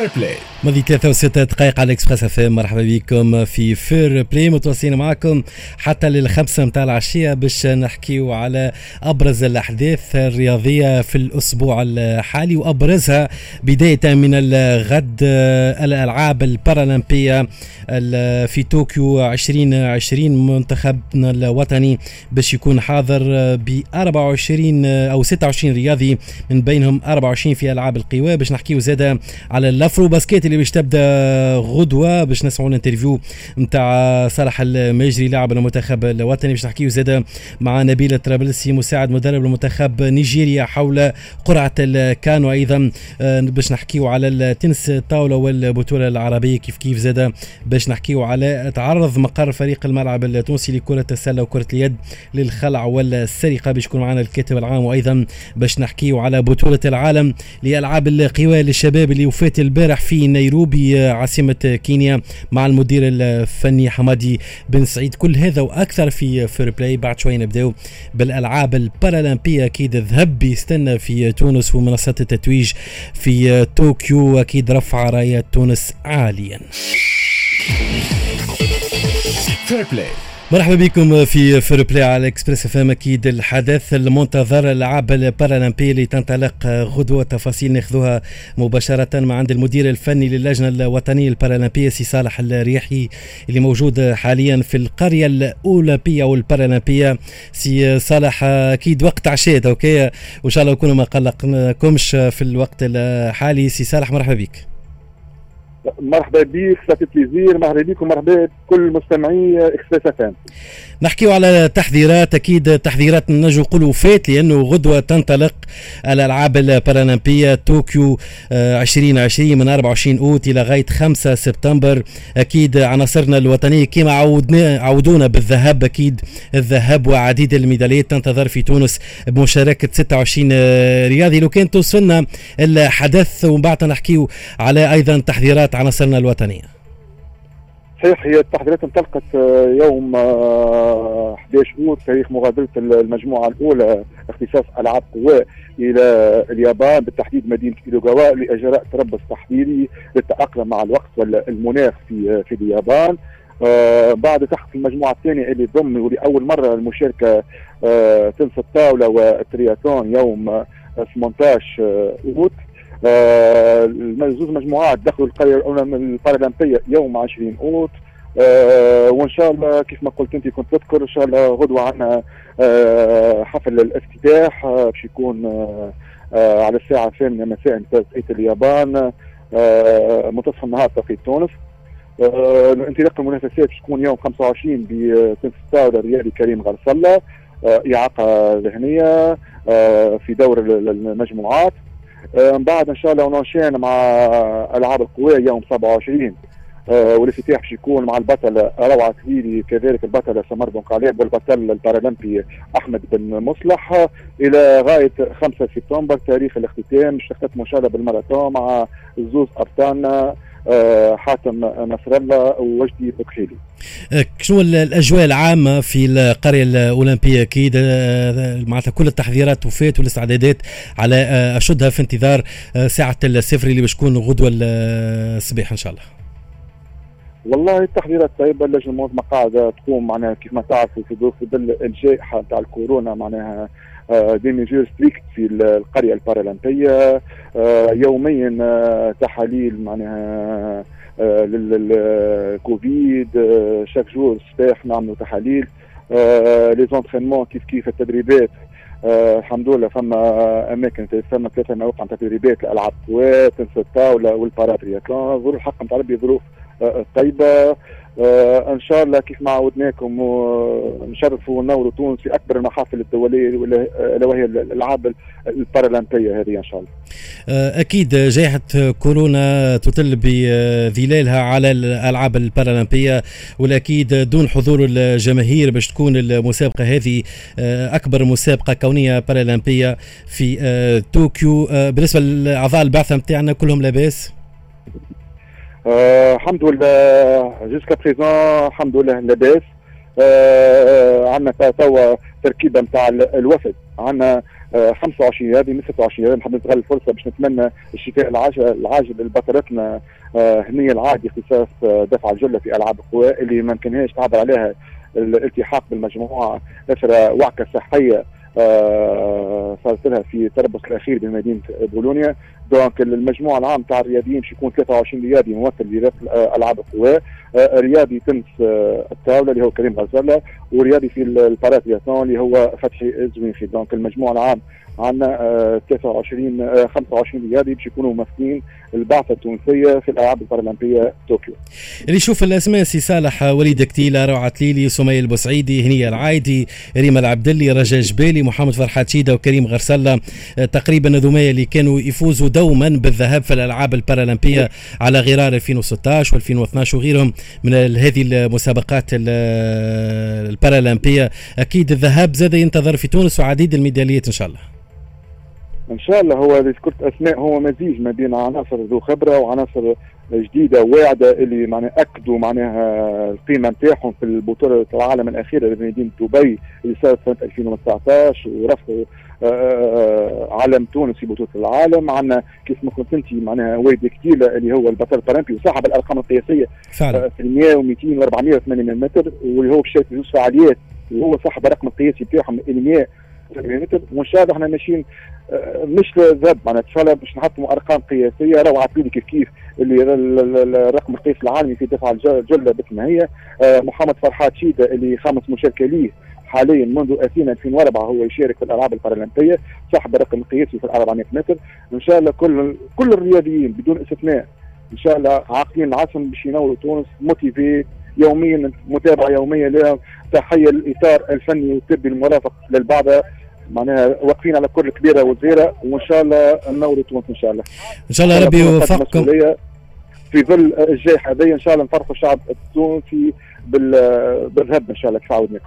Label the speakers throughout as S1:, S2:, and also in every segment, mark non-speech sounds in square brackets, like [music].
S1: Fair Play ماضي 63 دقائق على ال Express F مرحبا بكم في Fair Play متواصلين معكم حتى للخمسة متاع العشية باش نحكيو على أبرز الأحداث الرياضية في الأسبوع الحالي وأبرزها بداية من الغد الألعاب البارالمبية في طوكيو 2020 منتخبنا الوطني باش يكون حاضر ب 24 أو 26 رياضي من بينهم 24 في ألعاب القوى. باش نحكيو زاده على ال AfroBasket اللي باش تبدأ غدوة باش نسمعوا ال interview نتاع صالح المجري لاعب المنتخب الوطني. باش نحكيو زاده مع نبيل الطرابلسي مساعد مدرب المنتخب نيجيريا حول قرعة الكان وأيضا آه، باش نحكيو على التنس الطاولة والبطولة العربية. كيف كيف زاده باش نحكيو على تعرض مقر فريق الملعب التونسي لكرة السلة وكرة اليد للخلع والسرقة. باش يكون معنا الكاتب العام. وأيضا باش نحكيو على بطولة العالم لألعاب القوى للشباب اللي وفات البارح في نيروبي عاصمة كينيا مع المدير الفني حمادي بن سعيد. كل هذا وأكثر في Fair Play بعد شوي نبداو بالألعاب البارالمبية. أكيد الذهب بيستنى في تونس ومنصات التتويج في طوكيو. أكيد رفع راية تونس عاليا. Fair Play مرحبا بكم في Fair Play على Express FM أكيد الحدث المنتظر الألعاب البارالمبية اللي تنطلق غدوة تفاصيل ناخذوها مباشرة مع عند المدير الفني للجنة الوطنية البارالمبية سي صالح الرياحي اللي موجود حاليا في القرية الأولمبية أو البارالمبية. سي صالح أكيد وقت عشاء okay؟ وإن شاء الله نكونوا ما قلقناكمش في الوقت الحالي. سي صالح مرحبا بك.
S2: مرحبا بك ça fait plaisir مرحبا بك ومرحبا بكل مستمعي Express F
S1: نحكيو على تحضيرات أكيد تحضيرات نجو نقولوا وفات لأنه غدوة تنطلق الالعاب البارالمبية طوكيو 2020 آه، من 24 أوت إلى غاية 5 سبتمبر. أكيد عناصرنا الوطنية كما عودنا عودونا بالذهب. أكيد الذهب وعديد الميداليات تنتظر في تونس بمشاركة 26 آه، رياضي. لو كان توصلنا الحدث ومن بعد نحكيو على أيضا تحذيرات عناصرنا الوطنية.
S2: صحيح هي التحضيرات انطلقت آه، يوم 11 آه، أوت تاريخ مغادرة المجموعة الأولى اختصاص ألعاب قوى إلى اليابان بالتحديد مدينة كيلوغاوا لإجراء تربص تحضيري للتأقلم مع الوقت والمناخ في آه، في اليابان. آه بعد تحت المجموعة الثانية اللي ضم ولأول مرة المشاركة آه تنس الطاولة والترياتلون يوم 18 اوت آه زوج مجموعات دخلوا القرية الاولمبية البارالمبيه يوم 20 أوت. آه وإن شاء الله كيف ما قلت أنت كنت تذكر إن شاء الله غدوة عندنا آه حفل الافتتاح آه باش يكون آه آه على الساعة الثامنه مساء بتوقيت اليابان. آه منتصف النهار توقيت تونس. آه انطلاق المنافسات تكون يوم 25 بتنس الرياضي كريم غرسله آه إعاقة ذهنية آه في دور المجموعات. آه، من بعد إن شاء الله ونشان مع ألعاب القوى يوم 27 آه والافتتاح باش يكون مع البطل روعة كبيري كذلك البطل سمر بن قالب والبطل البارالمبي أحمد بن مصلح. إلى غاية 5 سبتمبر تاريخ الاختتام باش تختتم ان شاء الله بالماراثون مع زوز ابطالنا آه، حاتم نصر الله ووجدي بكحيلي
S1: آه، شنو الأجواء العامة في القرية الأولمبية؟ أكيد آه، معناتها كل التحضيرات وفات والاستعدادات على أشدها في انتظار ساعة الصفر اللي باش تكون غدوة الصباح إن شاء الله.
S2: والله التحضيرات طيبه اللجنه المنظمه قاعدة تقوم معناها كيف ما تعرفوا في ظل الجائحه تاع الكورونا معناها des mesures strictes في القرية البارالمبيه آه، يوميا آه، تحاليل معناها آه، للكوفيد شاك جور الصباح نعملوا تحاليل لي زونترينمون كيف كيف التدريبات آه الحمد لله فما أماكن فما ثلاثة مواقع تدريبات الألعاب قوات الطاوله والباراترياتلون ظروف الحق نتاع ربي ظروف آه طيبه آه إن شاء الله كيف ما عودناكم نشرفوا ونوروا تونس في أكبر المحافل الدولية الا وهي الألعاب البارالمبية هذه إن شاء الله.
S1: آه، أكيد جائحة كورونا تطل بظلالها على الألعاب البارالمبية والأكيد دون حضور الجماهير باش تكون المسابقة هذه آه، أكبر مسابقة كونية بارالمبية في آه، طوكيو بالنسبة لأعضاء البعثة نتاعنا كلهم لاباس؟
S2: الحمد لله jusqu'à présent الحمد لله لاباس. عندنا توا تركيبة نتاع الوفد. عندنا 25 رياضي من 26 رياضي نحب نستغل الفرصة باش نتمنى الشتاء العاجل لبطلتنا هنية العادي اختصاص دفع الجلة في ألعاب القوى اللي ما يمكنهاش تعبر عليها الالتحاق بالمجموعة. اثر وعكة صحية. آه صارت لها في التربص الأخير بمدينة بولونيا. دونك المجموعة العام تاع الرياضيين باش يكون 23 رياضي ممثل لرياضه ألعاب القوى. آه رياضي تنس آه الطاولة اللي هو كريم غزالة ورياضي في ال paratriathlon اللي هو فتحي الزوينخي donc المجموعة العام عندنا 23 25 رياضي باش يكونوا ممثلين البعثة التونسية في الألعاب البارالمبية طوكيو.
S1: اللي يشوف الأسماء سي صالح وليد كتيلة روعة ليلي سمية البوسعيدي هنية العايدي ريما العبدلي رجاء جبالي محمد فرحات شيدة وكريم غرسلة تقريبا هذوما اللي كانوا يفوزوا دوما بالذهب في الألعاب البارالمبية على غرار 2016 و2012 وغيرهم من هذه المسابقات البارالمبية أكيد الذهاب زاد ينتظر في تونس وعديد الميداليات إن شاء الله.
S2: إن شاء الله هو ذكرت اسماء هو مزيج ما بين عناصر ذو خبرة وعناصر جديدة واعدة اللي معناها أكدوا معناها القيمة نتاعهم في البطولة العالم الاخيره لمدينه دبي اللي صارت سنة 2019 ورفعوا علم تونس في بطولة العالم. عندنا كيف ما قلت انت معناها ويد كتيلة اللي هو البطل البارالمبي وصاحب الأرقام القياسية
S1: فعلا
S2: في 100 و200 و400 و800 متر واللي هو بشكل زوج فعاليات وهو صاحب الرقم القياسي بتاعهم 100 شاء الله إحنا ماشيين مش ذهب معناتها ان شاء الله باش نحطوا أرقام قياسية روعه عطيني كيف كيف اللي الرقم القياسي العالمي في دفع الجلة ما هي. محمد فرحات شيدة اللي خامس مشاركة ليه حاليا منذ اثينا 2004 هو يشارك في الألعاب البارالمبية صاحب الرقم القياسي في ال 400 متر. إن شاء الله كل كل الرياضيين بدون استثناء إن شاء الله عاقدين العزم باش ينوروا تونس motivés يوميا متابعة يومية لهم. تحية للإطار الفني والطبي المرافق للبعثة. معناها واقفين على كل كبيرة وصغيره وإن شاء الله نوروا تونس إن شاء الله.
S1: إن شاء الله ربي يوفقكم.
S2: في ظل الجائحه هذه إن شاء الله نفرحوا الشعب التونسي بالذهب إن شاء الله كيف عودناكم.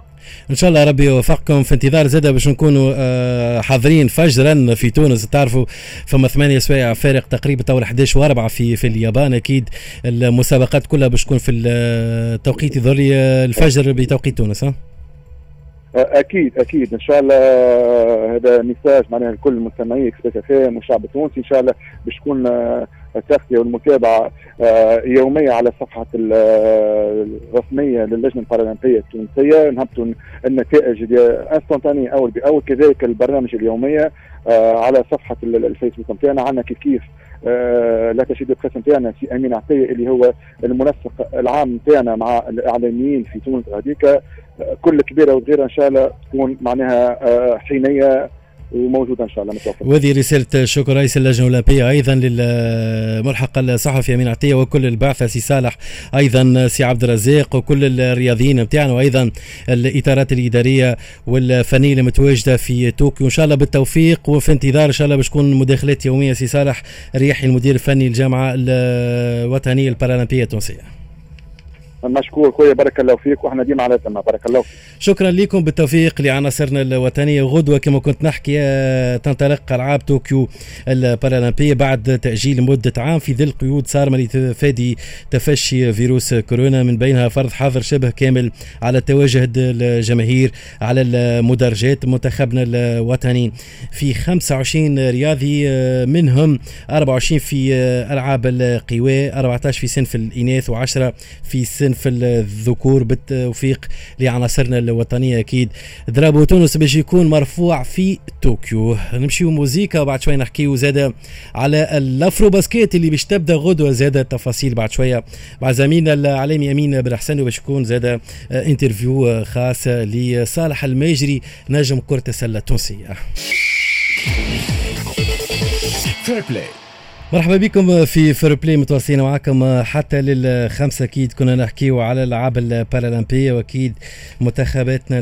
S1: إن شاء الله ربي يوفقكم في انتظار زاده باش نكونوا حاضرين فجرا في تونس تعرفوا فما ثمانية سوايع فارق تقريبا تو 11 و4 في في اليابان أكيد المسابقات كلها باش تكون في التوقيت يظهر الفجر بتوقيت تونس ها؟
S2: أكيد أكيد. إن شاء الله هذا message معناها لكل المستمعين إكسبريس إف إم والشعب التونسي. إن شاء الله باش تكون التغطية والمتابعة يومية على الصفحه الرسمية للجنة البارالمبيه التونسية. نهبطوا النتائج instantanée أول بأول. كذلك البرنامج اليومية على صفحة الفيسبوك نتاعنا عندنا كيف كيف l'attaché de presse نتاعنا في أمين عطية اللي هو المنسق العام نتاعنا مع الإعلاميين في تونس. هذيك كل كبيرة وصغيرة إن شاء الله تكون معناها حينية وموجودة إن شاء الله متوفر.
S1: وهذه رسالة شكر رئيس اللجنة الأولمبية أيضا للملحق الصحفي أمين عطية وكل البعثه سي صالح أيضا سي عبد الرزاق وكل الرياضيين نتاعنا وأيضا الإطارات الإدارية والفنية المتواجدة في طوكيو إن شاء الله بالتوفيق وفي انتظار إن شاء الله باش تكون مداخلات يومية سي صالح رياحي المدير الفني للجامعة الوطنية البارالمبية التونسية.
S2: مشكور. خويا بارك الله فيك وإحنا ديما على تما بارك الله فيك.
S1: شكرا لكم. بالتوفيق لعناصرنا الوطنية. وغدوه كما كنت نحكي تنطلق ألعاب طوكيو البارالمبية بعد تأجيل مدة عام. في ظل قيود صارمه لتفادي تفشي فيروس كورونا من بينها فرض حظر شبه كامل على تواجد الجماهير على المدرجات منتخبنا الوطني. في 25 رياضي منهم 24 في ألعاب القوى 14 في صنف الإناث و10 في صنف في الذكور بالتوفيق لعناصرنا الوطنية أكيد. درابو تونس باش يكون مرفوع في طوكيو. نمشيو موزيكا وبعد شوية نحكيو زاده على الأفرو basket اللي باش تبدأ غدوة. زاده التفاصيل بعد شوية. مع زميلنا الاعلامي أمين بن حسن وباش يكون زاده interview خاص لصالح الماجري نجم كرة السلة التونسية. Fair Play مرحبا بكم في Fair Play متواصلين معكم حتى للخمسة. أكيد كنا نحكيو على الألعاب البارالمبية وأكيد منتخباتنا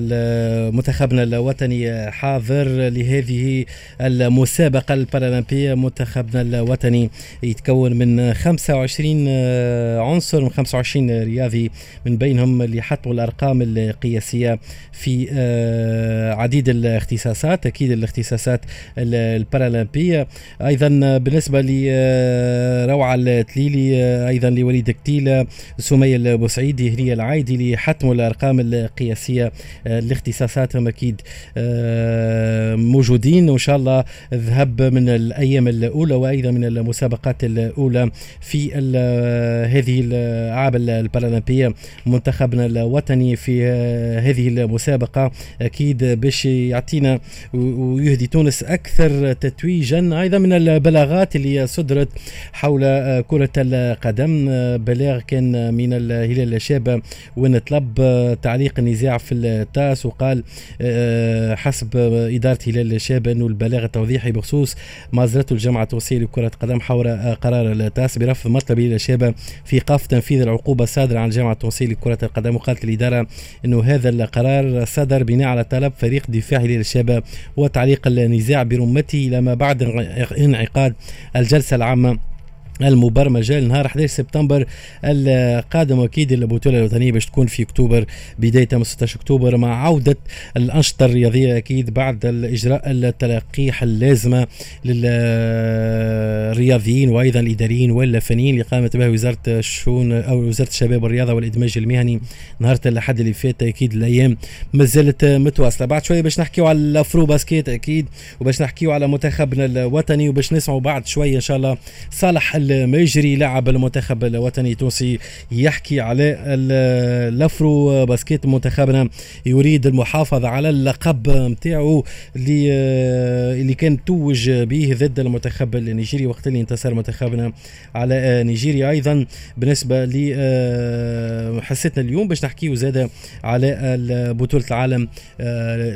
S1: منتخبنا الوطني حاضر لهذه المسابقة البارالمبية منتخبنا الوطني يتكون من 25 عنصر من 25 رياضي من بينهم اللي حطوا الأرقام القياسية في عديد الاختصاصات أكيد الاختصاصات البارالمبية أيضا بالنسبة روعة التليلي أيضا لوليد كتيلة سمية البوسعيدي هنيه العايدي لحتم الأرقام القياسية لاختصاصاتهم أكيد موجودين وإن شاء الله ذهب من الأيام الأولى وأيضا من المسابقات الأولى في هذه الالعاب البارالمبية منتخبنا الوطني في هذه المسابقة. أكيد باش يعطينا ويهدي تونس أكثر تتويجا أيضا من البلاغات اللي صدرت حول كرة القدم. بلاغ كان من الهلال الشاب وين طلب تعليق النزاع في التاس وقال حسب إدارة هلال الشاب انه البلاغ التوضيحي بخصوص ما اصدرته الجامعة التونسيه لكره القدم حول قرار التاس برفض مطلب هلال الشاب في ايقاف تنفيذ العقوبة الصادره عن الجامعة التونسيه لكره القدم. وقالت الإدارة انه هذا القرار صدر بناء على طلب فريق دفاع هلال الشباب وتعليق النزاع برمته إلى ما بعد انعقاد الجلسة العامة. المبرمجه لنهار 11 سبتمبر القادم أكيد البطوله الوطنيه باش تكون في اكتوبر بدايه من 16 اكتوبر مع عوده الانشطه الرياضيه أكيد بعد الاجراء التلقيح اللازمه للرياضيين وأيضا الاداريين والفنيين اللي قامت به وزاره الشؤون أو وزاره الشباب والرياضه والادماج المهني نهار الاحد اللي فات أكيد الأيام ما زالت متواصله. بعد شوية باش نحكيو على الافرو basket أكيد وباش نحكيو على منتخبنا الوطني وباش نسمعوا بعد شوية ان شاء الله صالح الماجري لاعب المنتخب الوطني التونسي يحكي على الأفرو basket منتخبنا. يريد المحافظة على اللقب نتاعو اللي اللي كان توج به ضد المنتخب النيجيري وقت اللي انتصر منتخبنا على نيجيريا. أيضا بالنسبة ل حصتنا اليوم باش نحكيو زادة على بطولة العالم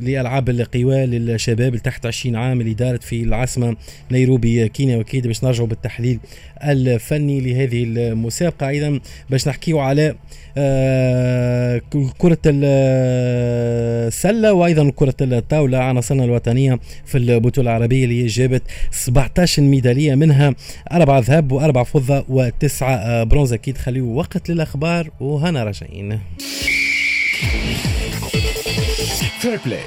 S1: لألعاب القوى للشباب تحت 20 عام اللي دارت في العاصمة نيروبي كينيا. وأكيد باش نرجعوا بالتحليل الفني لهذه المسابقة أيضا باش نحكيو على آه كرة السلة وأيضا كرة الطاولة عناصرنا الوطنية في البطولة العربية اللي جابت 17 ميدالية منها أربعة ذهب وأربعة فضة وتسعة برونز. أكيد خليوا وقت للأخبار وهنا راجعين. Fair Play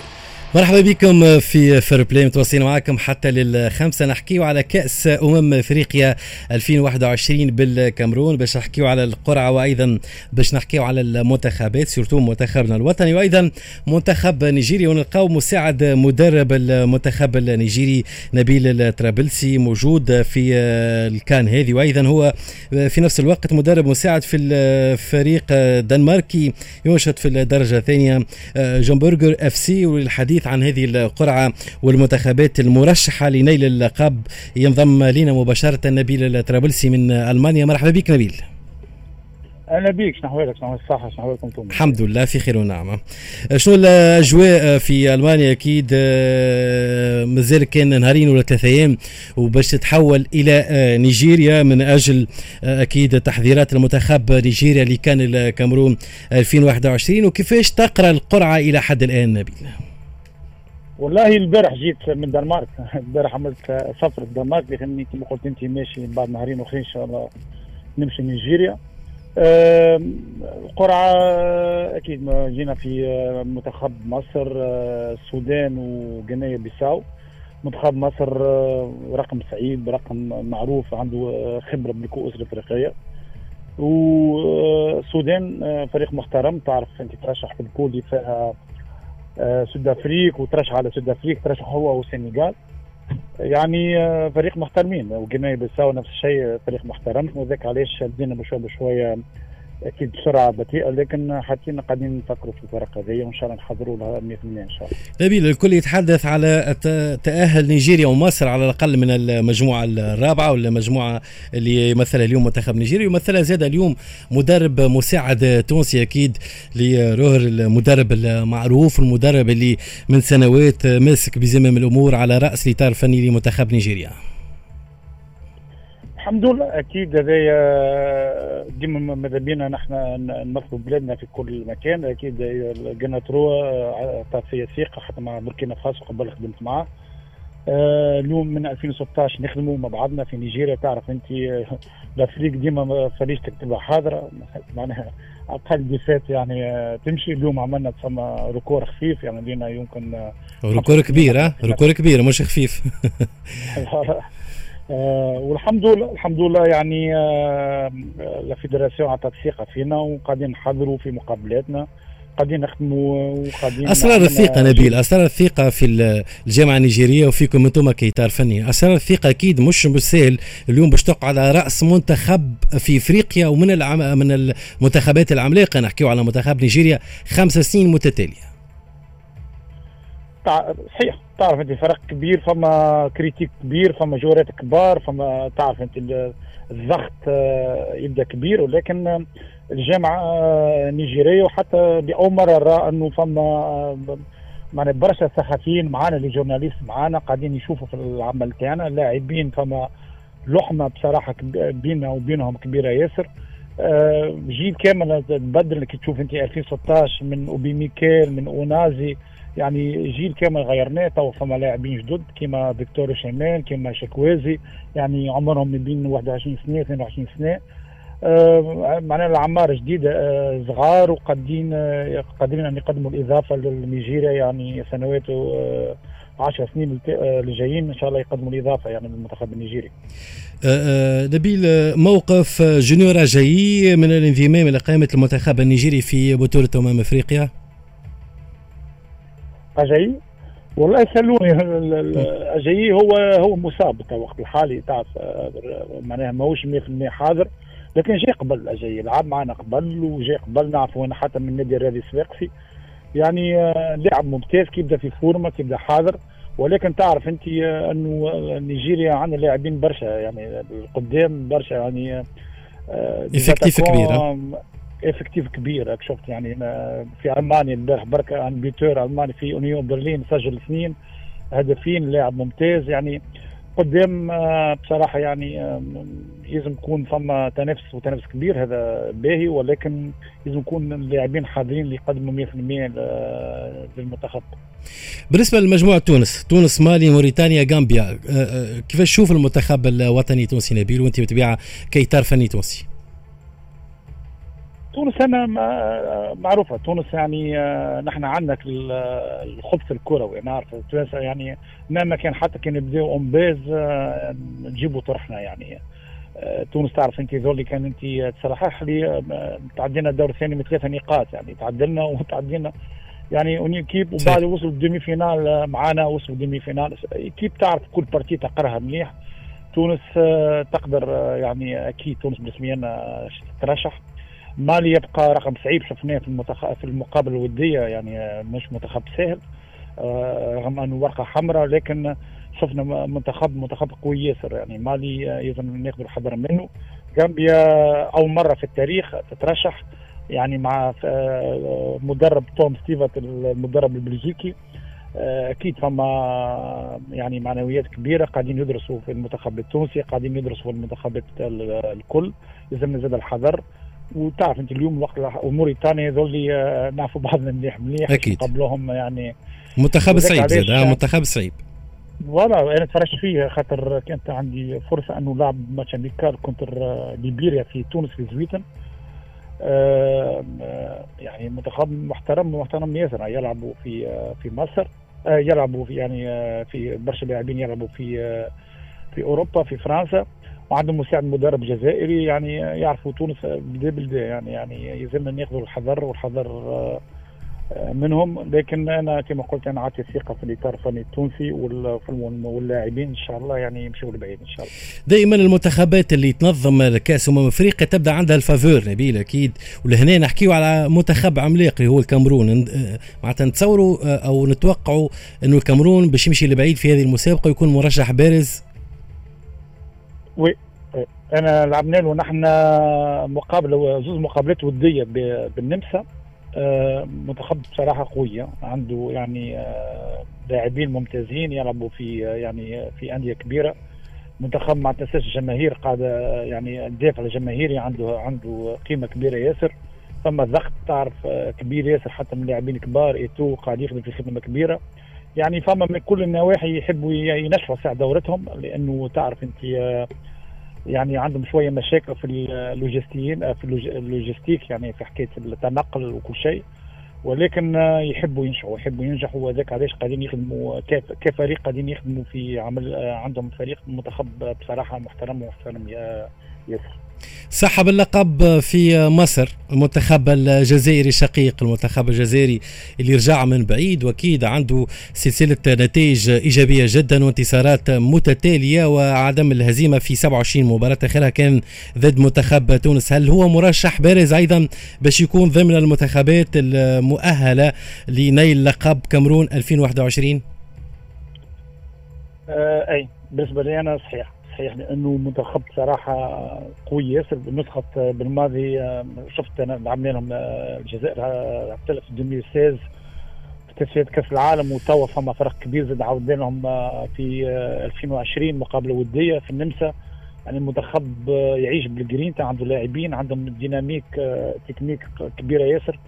S1: مرحبا بكم في Fair Play متواصلين معكم حتى للخمسة. نحكيو على كأس أمم إفريقيا 2021 بالكامرون باش نحكيو على القرعة وأيضا باش نحكيو على المنتخبات surtout منتخبنا الوطني. وأيضا منتخب نيجيريا ونلقاو مساعد مدرب المنتخب النيجيري نبيل الطرابلسي موجود في ال CAN هذه. وأيضا هو في نفس الوقت مدرب مساعد في الفريق الدنماركي ينشط في الدرجة الثانية جمبرجر FC. والحديث الحديث عن هذه القرعة والمنتخبات المرشحة لنيل اللقب. ينضم لنا مباشرة نبيل الطرابلسي من ألمانيا. مرحبا بك نبيل.
S3: أهلا بك. شنو احوالك شنو الصحة؟ شنو احوالكم أنتم؟
S1: الحمد لله في خير ونعمه شنو الأجواء في ألمانيا؟ أكيد مازال كان نهارين ولا ثلاثة أيام وباش تتحول إلى نيجيريا من أجل أكيد تحذيرات المنتخب نيجيريا اللي كان الكاميرون 2021 وكيفاش تقرأ القرعة إلى حد الآن نبيل؟
S3: والله البارح جيت من دنمارك. [laughs] البارح عملت سفر الدنمارك لاني كما قلت انت ماشي بعد نهارين اخرين إن شاء الله نمشي نيجيريا. القرعه أكيد ما جينا في منتخب مصر السودان وغينيا بيساو. منتخب مصر رقم سعيد رقم معروف عنده خبرة بالكؤوس الإفريقية. والسودان فريق محترم تعرف أنت ترشح في البول فيها سود افريق وترشح على سود افريق ترشح هو والسنغال. يعني فريق محترمين وجينيا بيساو نفس الشيء فريق محترم. وذاك علاش شادين بشوية بشوية أكيد بسرعة بطيئة لكن حاطين قاعدين نفكروا في الفرق هذه وإن شاء الله نحضروا لها 100% إن شاء الله.
S1: نبيل الكل يتحدث على تأهل نيجيريا ومصر على الأقل من المجموعة الرابعة ولا المجموعه اللي يمثلها اليوم منتخب نيجيريا يمثلها زاد اليوم مدرب مساعد تونسي أكيد لروهر المدرب المعروف المدرب اللي من سنوات ماسك بزمام الأمور على رأس الاطار الفني لمنتخب نيجيريا.
S3: الحمد لله أكيد هذايا ديما ماذا بينا نحن نمثلوا بلادنا في كل مكان أكيد قلنا تروا عطات فيا ثقه حتى مع بوركينا فاسو قبل خدمت معاه. آه اليوم من 2016 نخدموا مع بعضنا في نيجيريا تعرف أنت [laughs] الافريق ديما فريق تكتبها حاضرة معناها أقل ديفات يعني تمشي. اليوم عملنا تسمى ركور خفيف يعني لينا يمكن
S1: ركور كبير ها؟ ركور كبير مش خفيف. [laughs] [laughs]
S3: آه والحمد لله الحمد لله يعني آه la fédération عطت ثقه فينا وقاعدين نحضروا في مقابلاتنا قاعدين نخدموا وقاعدين
S1: أسرار الثقة نبيل أسرار الثقة في الجامعة النيجيرية وفيكم أنتم كإطار فني. أسرار الثقة أكيد مش بالسهل اليوم باش تقعد على رأس منتخب في إفريقيا ومن العم... من المنتخبات العملاقة. نحكيو على منتخب نيجيريا خمس سنين متتالية.
S3: صحيح. تعرف أنت فرق كبير فما critiques كبير فما joueurات كبار فما تعرف أنت الضغط آه، يبدأ كبير. ولكن الجامعة النيجيريه وحتى لأول مرة نرى أنه فما آه، معنا برشا صحفيين معنا les journalistes معنا قاعدين يشوفوا في العمل تاعنا. اللاعبين فما لحمة بصراحة بيننا وبينهم كبيرة ياسر. آه، جيل كامل تبدل كي تشوف أنت 2016 من أوبي ميكيل من أونازي يعني جيل كامل غيرناه تو فما لاعبين جدد كيما فيكتور أوسيمين كيما شكويزي يعني عمرهم من بين 21 سنة 22 سنة آه معناها العمار جديدة آه صغار وقادين آه قادرين أن يقدموا الإضافة لنيجيريا يعني سنوات آه 10 سنين الجايين إن شاء الله يقدموا الإضافة يعني للمنتخب النيجيري.
S1: نبيل موقف جونيور جاي من الانضمام إلى قائمة المنتخب النيجيري في بطولة أمم أفريقيا؟
S3: اجاي والله يسالوني أجاي هو هو مصاب الوقت الحالي تعرف معناها ماهوش 100% حاضر لكن جاي قبل اجاي لعب معنا قبل وجاي قبل نعرفوا أنا حتى من النادي الرياضي الصفاقسي يعني لاعب ممتاز كيبدا في forme كيبدا حاضر ولكن تعرف أنت أنه نيجيريا عندنا لاعبين برشا يعني القدام برشا يعني
S1: effectif كبير
S3: effectif كبير شفت يعني في ألمانيا البارح برك عنا بيتور ألماني في أونيون برلين سجل اثنين هدفين لاعب ممتاز يعني قدام آه، بصراحة يعني لازم يكون فما تنافس وتنافس كبير هذا باهي ولكن لازم يكون اللاعبين حاضرين اللي يقدموا 100% للمنتخب.
S1: بالنسبة لمجموعه تونس، تونس مالي موريتانيا غامبيا، آه، آه، كيفاش تشوف المنتخب الوطني التونسي نبيل وأنت متابعة كإطار فني تونسي؟
S3: تونس أنا معروفة. تونس يعني آه، نحن عندنا الخبث الكروي. نعرف تونس يعني مهما كان حتى كان يبداو امباز آه، نجيبوا طرحنا يعني. آه، تونس تعرف أنت ذولي كان أنت تصلح لي تعدينا الدور الثاني من ثلاثة نقاط يعني. تعدلنا [laughs] وتعدينا. يعني اوني كيب وبعد وصلوا الدومي فينال معنا وصلوا الدومي فينال كيب تعرف كل بارتي تقرأها مليح. تونس تقدر يعني أكيد تونس برسميا ترشح. مالي يبقى رقم صعيب شفناه في المتخ... في المقابلة الودية يعني مش منتخب سهل آه، رغم أنه ورقة حمراء لكن شفنا منتخب منتخب قوي ياسر يعني مالي يلزم ناخذ الحذر منه. غامبيا أول مرة في التاريخ تترشح يعني مع آه، مدرب توم سانتفيت المدرب البلجيكي. آه، أكيد فما يعني معنويات كبيرة قاعدين يدرسوا في المنتخب التونسي قاعدين يدرسوا في المنتخبات الكل. لازم نزيد الحذر. وتعرف انت اليوم وقت وموريتانيا هذول آه، نعرفوا بعضنا مليح مليح
S1: أكيد.
S3: قبلهم يعني
S1: منتخب صعيب زاد آه، منتخب صعيب.
S3: فوالا أنا تفرجت فيه خاطر كانت عندي فرصة إنه لعب ماتش امريكال كونتر ليبيريا في تونس في زويتن آه يعني منتخب محترم محترم ياسر يلعبوا في آه في مصر آه يلعبوا في يعني في برشا لاعبين يلعبوا في في أوروبا في فرنسا. وعندهم مساعد مدرب جزائري يعني يعرفوا تونس بدا بلدا يعني يعني يلزمنا ناخذوا الحذر والحذر آه، منهم. لكن أنا كما قلت أنا عاطي ثقة في الإطار الفني التونسي واللاعبين إن شاء الله يعني يمشوا لبعيد إن شاء الله.
S1: دائما المنتخبات اللي تنظم كأس أمم أفريقيا تبدأ عندها الفافور نبيل أكيد. ولهنا نحكيو على منتخب عملاق اللي هو الكامرون آه، معناتها نتصوروا آه، أو نتوقعوا إنه الكامرون باش يمشي لبعيد في هذه المسابقة ويكون مرشح بارز.
S3: oui أنا لعبنا له نحن مقابلة زوز مقابلات ودية بالنمسا. آه، منتخب بصراحة قويه عنده يعني آه، لاعبين ممتازين يلعبوا في يعني في أندية كبيرة. منتخب ما تنساش الجماهير قاعدة يعني الدافع الجماهيري عنده عنده قيمة كبيرة ياسر. ثم ضغط تعرف آه، كبير ياسر حتى من لاعبين كبار. إيتو قاعد يخدم في خدمة كبيرة. يعني فما من كل النواحي يحبوا ينشروا ساعة دورتهم لأنه تعرف أنت يعني عندهم شوية مشاكل في اللوجستيين في اللوجستيك يعني في حكاية التنقل وكل شيء. ولكن يحبوا ينجحوا يحبوا ينجحوا وذاك علاش قاعدين يخدموا كفريق قاعدين يخدموا في عمل عندهم فريق منتخب بصراحة محترم ومحترم ياسر
S1: سحب اللقب في مصر المنتخب الجزائري شقيق المنتخب الجزائري اللي رجع من بعيد وأكيد عنده سلسلة نتائج إيجابية جدا وانتصارات متتالية وعدم الهزيمة في 27 مباراة آخرها كان ضد منتخب تونس. هل هو مرشح بارز أيضا باش يكون ضمن المنتخبات المؤهلة لنيل لقب كامرون 2021
S3: آه أي بالنسبة لي أنا صحيح. صحيح لأنه منتخب صراحة قوي ياسر نسخه بالماضي شفت أنا لعبنا لهم الجزائر لعبت في 2016 في تصفيات كأس العالم وتوا فما فرق كبير زاد عاودنا لهم في 2020 مقابله ودية في النمسا. يعني المنتخب يعيش بالجرينتا عنده لاعبين عندهم dynamique technique كبيرة ياسر.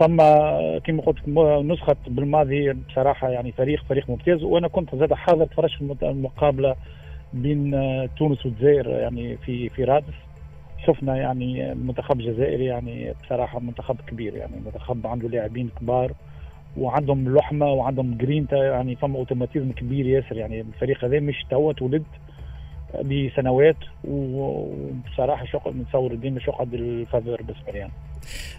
S3: فما كما قلت نسخة بالماضي بصراحة يعني فريق فريق ممتاز. وأنا كنت زاد حاضر تفرجت في المقابلة بين تونس والجزائر يعني في في رادس شفنا يعني المنتخب الجزائري يعني بصراحة منتخب كبير يعني منتخب عنده لاعبين كبار وعندهم لحمة وعندهم جرينتا يعني فما automatisme كبير ياسر يعني الفريق هذا مش توا تولد لسنوات وبصراحة شغل نتصور ديما شغل ال favori بالنسبة لي يعني.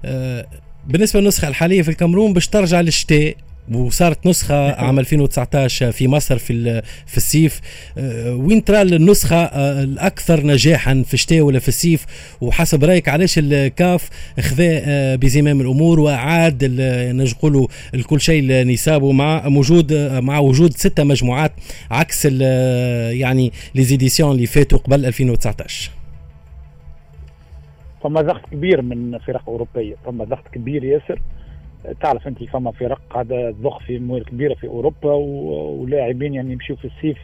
S1: أه بالنسبة للنسخة الحالية في الكاميرون باش ترجع للشتاء وصارت نسخة عام 2019 في مصر في في الصيف. آه، وين ترى النسخة آه، الأكثر نجاحا في الشتاء ولا في السيف؟ وحسب رأيك علاش الكاف خذا آه، بزمام الأمور وأعاد نقولوا الكل شيء لنسابه مع موجود مع وجود ستة مجموعات عكس يعني ليزيديسيون اللي فاتوا قبل 2019
S3: فما ضغط كبير من فرق أوروبية فما ضغط كبير ياسر. تعرف أنت فما فرق قاعدة تضخ في اموال كبيرة في أوروبا ولاعبين يعني يمشيو في الصيف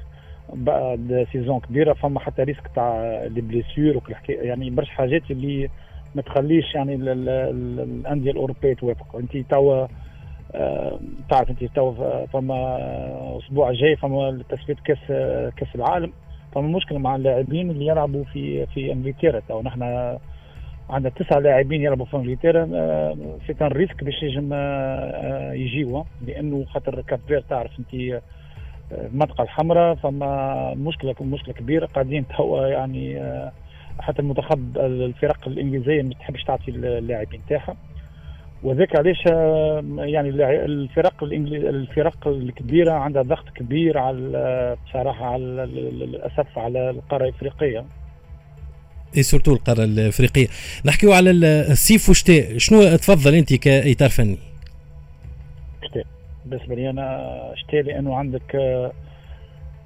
S3: بعد saison كبيرة فما حتى risque تاع les blessures يعني برشا حاجات اللي ما تخليش يعني الأندية الأوروبية توافق. أنت توا آه، تعرف أنت توا فما الأسبوع الجاي فما تصفيه كأس كأس العالم. فما مشكلة مع اللاعبين اللي يلعبوا في في إنجلترا تو نحن عندنا تسعة لاعبين يلعبوا في إنجلترا c'est un risque باش يجم آه، آه، يجيوا لأنه خاطر كاب تعرف أنت آه، المنطقة الحمراء فما مشكلة مشكلة كبيرة. قاعدين توا يعني حتى المنتخب الفرق الإنجليزية ما تحبش تعطي اللاعبين تاعها. وذاك علاش يعني الفرق الفرق الكبيرة عندها ضغط كبير على بصراحة على للاسف على القارة الإفريقية.
S1: إي سورتو القارة الأفريقية. نحكيو على الصيف والشتاء شنو تفضل أنت كاطار فني؟
S3: شتاء بالنسبة لي أنا شتاء لأنه عندك آه،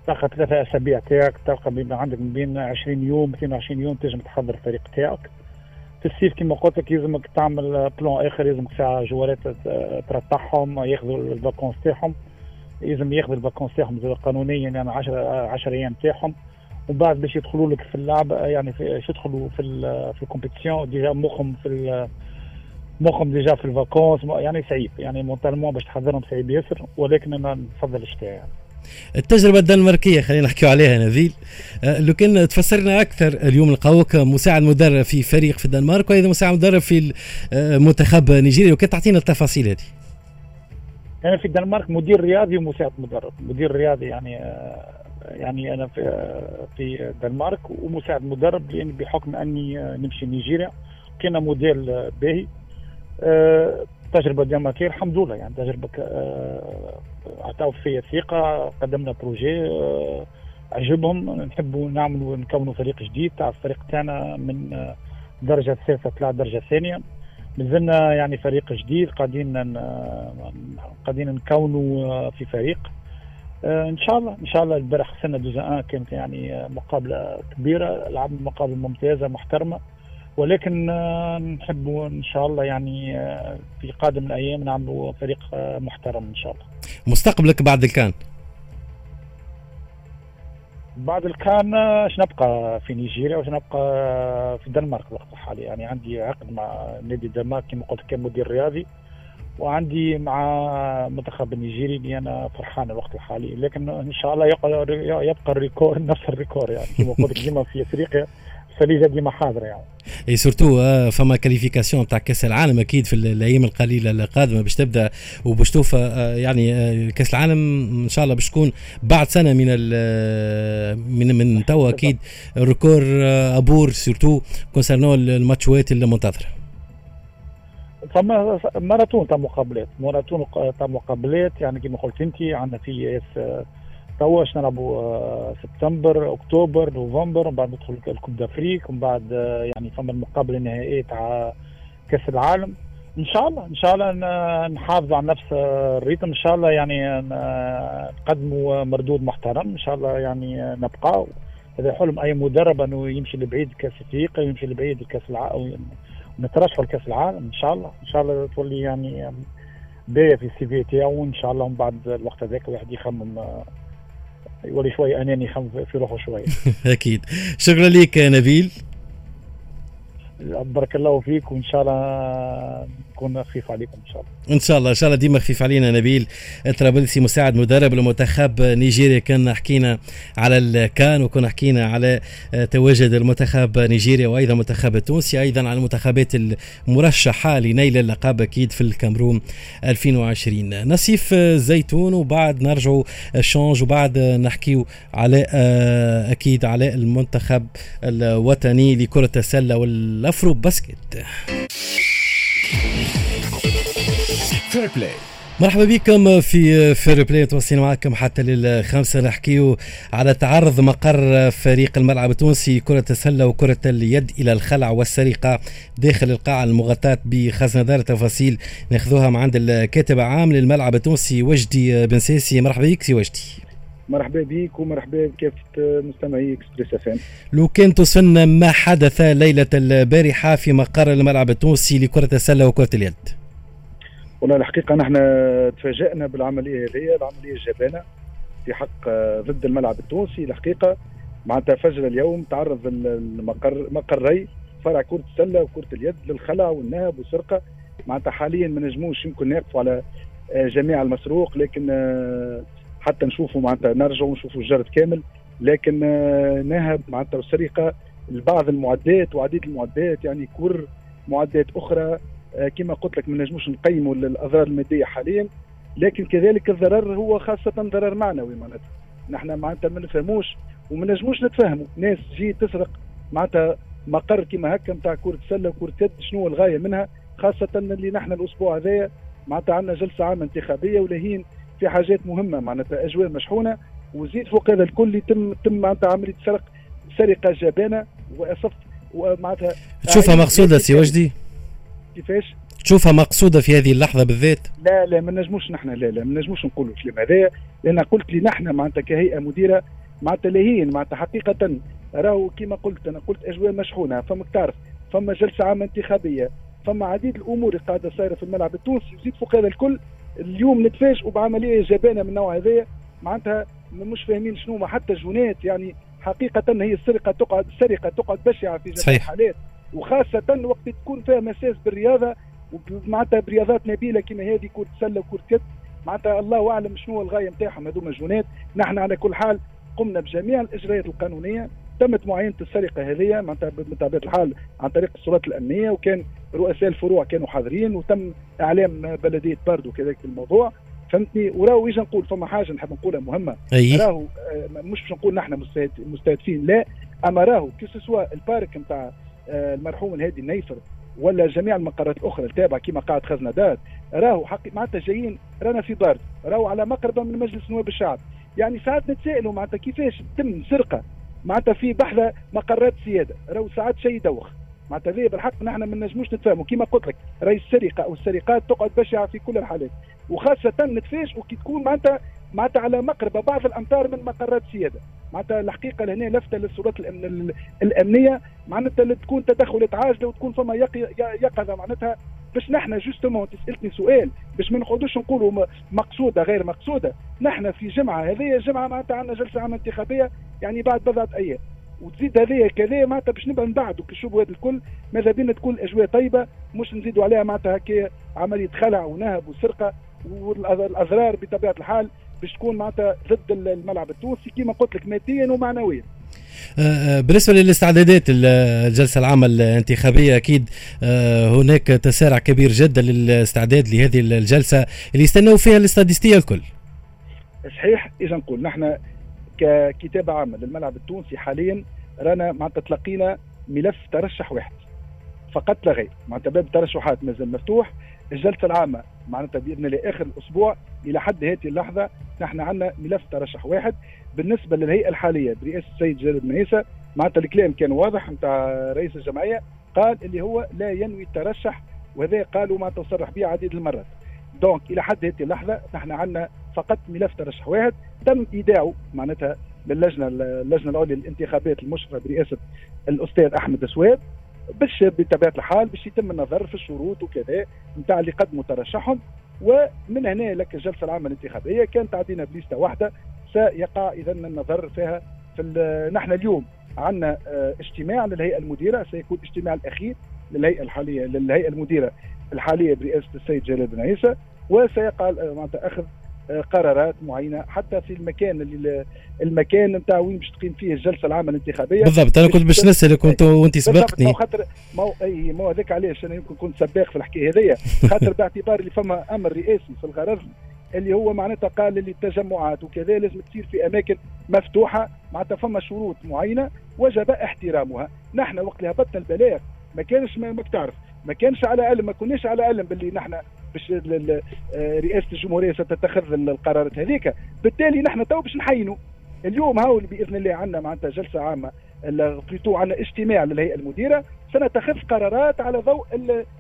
S3: تلقى ثلاثة أسابيع تاعك تلقى بين عندك من بين 20 يوم 22 يوم تنجم تحضر الفريق تاعك. في الصيف كما قلت لك يلزمك تعمل plan آخر يلزمك ساعة جوالات ترتاحهم ياخذوا ال vacances تاعهم. يلزم ياخذوا ال vacances تاعهم قانونيا يعني 10 10 أيام تاعهم. ومن بعد باش يدخلوا لك في اللعب يعني في يدخلوا في في ال compétition déjà مخهم في مخهم déjà في ال vacances يعني صعيب يعني mentalement باش تحضرهم صعيب ياسر ولكن أنا نفضل الشتاء يعني.
S1: التجربة الدنماركية خلينا نحكي عليها نبيل أه، لو كان تفسرنا أكثر اليوم نلقاوك مساعد مدرب في فريق في الدنمارك وأيضا مساعد مدرب في المنتخب نيجيريا لو كان تعطينا التفاصيل هذه.
S3: أنا في الدنمارك مدير رياضي ومساعد مدرب. مدير رياضي يعني أه، يعني أنا في في الدنمارك ومساعد مدرب لأن بحكم أني نمشي نيجيريا كان موديل باهي. أه تجربة دنماركيه الحمد لله. يعني تجربة أه عطاو فيا ثقة قدمنا بروجي أه عجبهم. نحبوا نعملوا نكونوا فريق جديد. تاع الفريق تاعنا من درجة ثالثة طلع درجة ثانية. مازلنا يعني فريق جديد قاعدين قاعدين نكونوا في فريق. آه، إن شاء الله إن شاء الله البارح خسرنا دوزا كانت يعني آه، مقابلة كبيرة لعبنا مقابلة ممتازة محترمة. ولكن آه، نحب إن شاء الله يعني في قادم الأيام نعملوا فريق محترم إن شاء الله.
S1: مستقبلك بعد الكان؟
S3: بعد الكان اش نبقى في نيجيريا واش نبقى في الدنمارك الوقت الحالي؟ يعني عندي عقد مع نادي الدنمارك كما قلت كمدير رياضي. وعندي مع المنتخب النيجيري اللي أنا فرحان الوقت الحالي. لكن إن شاء الله يبقى يبقى الريكور نفس الريكور يعني. كما قلت [laughs] ديما في إفريقيا فاليجا ديما حاضرة يعني.
S1: et surtout فما qualifications تاع كأس العالم أكيد في الأيام القليلة القادمه باش تبدأ. وباش توفى آه، يعني آه، كأس العالم إن شاء الله باش تكون بعد سنة من من من توا أكيد. ريكور أبور surtout concernant الماتشوات المنتظره
S3: فما ماراثون تاع مقابلات ماراثون تاع مقابلات يعني كما قلت انت عندنا في اس توا باش نلعبوا آه، سبتمبر أكتوبر نوفمبر ومن بعد ندخل الكوب دافريك ومن بعد آه، يعني فما المقابله النهائيه تاع كأس العالم. إن شاء الله إن شاء الله نحافظوا على نفس الريتم. إن شاء الله يعني نقدموا مردود محترم. إن شاء الله يعني نبقى هذا حلم أي مدرب أنه يمشي لبعيد كأس أفريقيا ويمشي لبعيد كأس العالم ونترشحوا لكأس العالم إن شاء الله. إن شاء الله تولي يعني باهيه في السي في تاعو. وان شاء الله من بعد الوقت هذاك الواحد يخمم يولي شوي أناني يخمم في روحه شوية. [laughs]
S1: أكيد. شكرا لك نبيل.
S3: بارك الله فيك وإن شاء الله نكون خفيف عليكم إن شاء الله.
S1: إن شاء الله إن شاء الله ديما خفيف علينا نبيل. طرابلسي مساعد مدرب المنتخب نيجيريا كنا حكينا على الكان وكنا حكينا على تواجد المنتخب نيجيريا وأيضا المنتخب التونسي أيضا على المنتخبات المرشحة لنيل اللقب أكيد في الكاميرون 2020 ناصيف زيتون وبعد نرجعوا شونج وبعد نحكيو على أكيد على المنتخب الوطني لكرة السلة والأفرو باسكت. Fair Play مرحبا بكم في Fair Play متواصلين معكم حتى للخمسة. نحكيو على تعرض مقر فريق الملعب التونسي كرة السلة وكرة اليد إلى الخلع والسرقة داخل القاعة المغطاة بخزنة دار تفاصيل ناخذوها من عند الكاتب العام للملعب التونسي وجدي بن ساسي. مرحبا بك سي وجدي.
S4: مرحبا بك ومرحبا بكافة مستمعي Express FM
S1: لو كان توصلنا ما حدث ليلة البارحة في مقر الملعب التونسي لكرة السلة وكرة اليد.
S4: والله الحقيقة نحن تفاجأنا بالعملية هذه العملية الجبانة في حق ضد الملعب التونسي. الحقيقة معناتها فجر اليوم تعرض المقر مقري فرع كرة السلة وكرة اليد للخلع والنهب والسرقة. معناتها حاليا ما نجموش يمكن نقفوا على جميع المسروق لكن حتى نشوفوا معناتها نرجعوا نشوفوا الجرد كامل. لكن نهب معناتها والسرقة بعض المعدات وعديد المعدات يعني كور معدات أخرى آه، كما قلت لك ما نجموش نقيموا الاضرار المادية حاليا لكن كذلك الضرر هو خاصة ضرر معنوي معناتها نحن معناتها ما نفهموش وما نجموش نتفاهموا ناس تجي تسرق معناتها مقر كما هكا نتاع كرة سلة وكرة يد شنو الغاية منها خاصة اللي نحن الأسبوع هذايا معناتها عندنا جلسة عامة انتخابية ولاهين في حاجات مهمة معناتها أجواء مشحونة وزيد فوق هذا الكل يتم تم معناتها عملية سرق سرقة جبانة وأصف
S1: ومعناتها تشوفها مقصودة سي وجدي؟
S4: كيفاش؟
S1: تشوفها مقصودة في هذه اللحظة بالذات.
S4: لا لا ما نجموش نحن لا لا ما نجموش نقولوا الكلام هذا. لأن قلت لي نحن معناتها كهيئة مديرة معناتها لاهين معناتها حقيقة راهو كما قلت أنا قلت أجواء مشحونة فما تعرف فما جلسة عامة انتخابية فما عديد الأمور قاعدة صايرة في الملعب التونسي وزيد فوق هذا الكل اليوم نتفاجئوا بعملية جبانة من النوع هذايا. معناتها مش فاهمين شنو حتى جونات يعني حقيقة هي السرقة تقعد السرقة تقعد بشعة في جميع الحالات. وخاصة وقت تكون فيها مساس بالرياضة معناتها برياضات نبيلة كما هذه كرة سله وكرة يد معناتها الله أعلم شنو الغاية نتاعهم هذوما جونات. نحن على كل حال قمنا بجميع الاجراءات القانونية تمت معاينة السرقة هذه معناتها بطبيعه الحال عن طريق السلطات الأمنية وكان رؤساء الفروع كانوا حاضرين وتم إعلام بلدية باردو كذلك الموضوع. فهمتني؟ وراهو إيش نقول؟ فما حاجة نحب نقولها مهمة.
S1: أي.
S4: راهو آه، مش باش نقول نحن مستهدفين لا. أما راهو que ce soit ال parc نتاع المرحوم الهادي النيفر ولا جميع المقرات الأخرى التابعة كما قاعد خزنة دار راهو حقي معناتها جايين رانا في باردو راهو على مقربة من مجلس نواب الشعب. يعني ساعات نتسائلوا معناتها كيفاش تم سرقة معناتها بحذا مقرات سيادة راهو ساعات شيء يدوخ. معناتها هذه بالحق نحن ما نجموش نتفاهموا. كما قلت لك راهي السرقة أو السرقات تقعد بشعة في كل الحالات. وخاصة نتفاجئوا كي تكون معناتها معناتها على مقربة بعض الأمتار من مقرات سيادة. معناتها الحقيقة لهنا لفتة للسلطات الأمن الأمنية. معناتها تكون تدخلات عاجلة وتكون فما يقظة. معناتها باش نحن جوستومون تسالتني سؤال باش ما نقعدوش نقولوا مقصودة غير مقصودة. نحن في جمعة هذه جمعة معناتها عندنا جلسة عامه انتخابية يعني بعد بضعة أيام. وتزيد هذه كذا معناتها باش نبقى نبعدوا كشوف هذا الكل. ماذا بينا تكون الأجواء طيبة مش نزيدوا عليها معناتها هكا عملية خلع ونهب وسرقة والاضرار بطبيعة الحال. باش تكون معناتها ضد الملعب التونسي كما قلت لك ماديا ومعنويا.
S1: آه، آه، بالنسبة للاستعدادات الجلسة العامة الانتخابية أكيد آه، هناك تسارع كبير جدا للاستعداد لهذه الجلسة اللي يستنوا فيها الاستاديستية الكل.
S4: صحيح إذا نقول نحن ككتابة عامة للملعب التونسي حاليا رانا معناتها تلقينا ملف ترشح واحد فقط لا غير. معناتها باب الترشحات مازال مفتوح. الجلسة العامة معناتها بإذن الله آخر الأسبوع إلى حد هذه اللحظة نحن عندنا ملف ترشح واحد. بالنسبة للهيئة الحالية برئاسه السيد جلال بن معناتها الكلام كان واضح نتاع رئيس الجمعية قال اللي هو لا ينوي الترشح وهذا قالوا ما تصرح به عديد المرات. دونك إلى حد هذه اللحظة نحن عندنا فقط ملف ترشح واحد تم إيداعه معناتها للجنة اللجنة العليا للانتخابات المشرفة برئاسه الأستاذ أحمد سواد باش بطبيعة الحال باش يتم النظر في الشروط وكذا نتاع اللي قدموا ترشحهم ومن هنا لك الجلسه العامة الانتخابية كانت تعطينا بليستة واحدة سيقع اذا النظر فيها في نحن اليوم عندنا آه، اجتماع للهيئة المديرة سيكون الاجتماع الأخير للهيئة الحالية للهيئة المديرة الحالية برئاسة السيد جلال بن عيسى وسيقع آه، أخذ قرارات معينة حتى في المكان اللي المكان نتاع وين باش تقيم فيه الجلسة العامة الانتخابية.
S1: بالضبط أنا كنت باش نسألك كنت وأنت سبقتني.
S4: خاطر ما أي ما هذاك علاش أنا يمكن كنت سباق في الحكاية هذيا. [laughs] خاطر باعتبار اللي فما أمر رئاسي في الغرض اللي هو معناتها قال اللي التجمعات وكذا لازم تصير في أماكن مفتوحة معناتها فما شروط معينة وجب احترامها. نحن وقت اللي هبطنا البلاغ ما كانش ما تعرف ما كانش على علم ما كناش على علم باللي نحن باش رئاسة الجمهورية ستتخذ القرارات هذيك. بالتالي نحن تو باش نحينوا اليوم هاو بإذن الله عندنا معناتها جلسة عامة plutôt عندنا اجتماع للهيئة المديرة سنتخذ قرارات على ضوء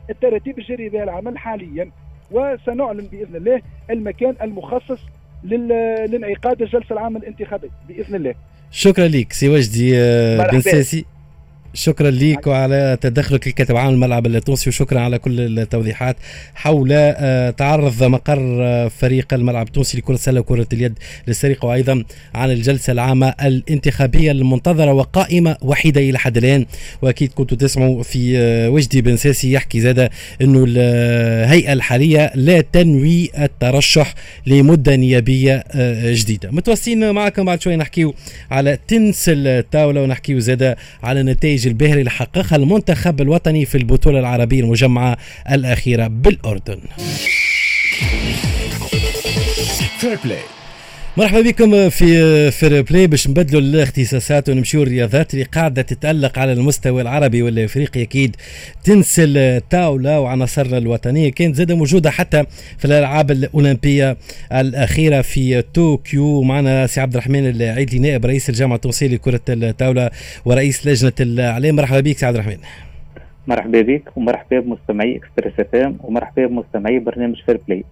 S4: التراتيب الجاريه بها العمل حاليا. وسنعلن بإذن الله المكان المخصص للانعقاد الجلسة العامة الانتخابية بإذن الله.
S1: شكرا لك سي وجدي آه، بن ساسي. شكرا لك وعلى تدخلك الكاتب عام الملعب التونسي وشكرا على كل التوضيحات. حول آه، تعرض مقر آه، فريق الملعب التونسي لكرة السلة وكرة اليد للسرقة وأيضا عن الجلسة العامة الانتخابية المنتظرة وقائمة وحيدة إلى حد الآن. وأكيد كنتوا تسمعوا في آه، وجدي بن ساسي يحكي زاد أنه الهيئة الحالية لا تنوي الترشح لمدة نيابية جديدة. متوصلين معكم بعد شوي نحكيو على تنس الطاولة ونحكيو زاد على نتائج النتائج الباهرة اللي حققها المنتخب الوطني في البطولة العربية المجمعة الأخيرة بالأردن. Fair Play مرحبا بكم في Fair Play باش نبدلوا الاختصاصات ونمشيو الرياضات اللي قاعدة تتألق على المستوى العربي والإفريقي. أكيد تنس الطاولة وعناصرنا الوطنية. كانت زادة موجودة حتى في الألعاب الأولمبية الأخيرة في طوكيو. معنا سي عبد الرحمن العيدي نائب رئيس الجامعة التونسية لكرة الطاولة ورئيس لجنة الإعلام. مرحبا بك سي عبد الرحمن.
S5: مرحبا بك ومرحبا بمستمعي Express FM ومرحبا بمستمعي برنامج Fair Play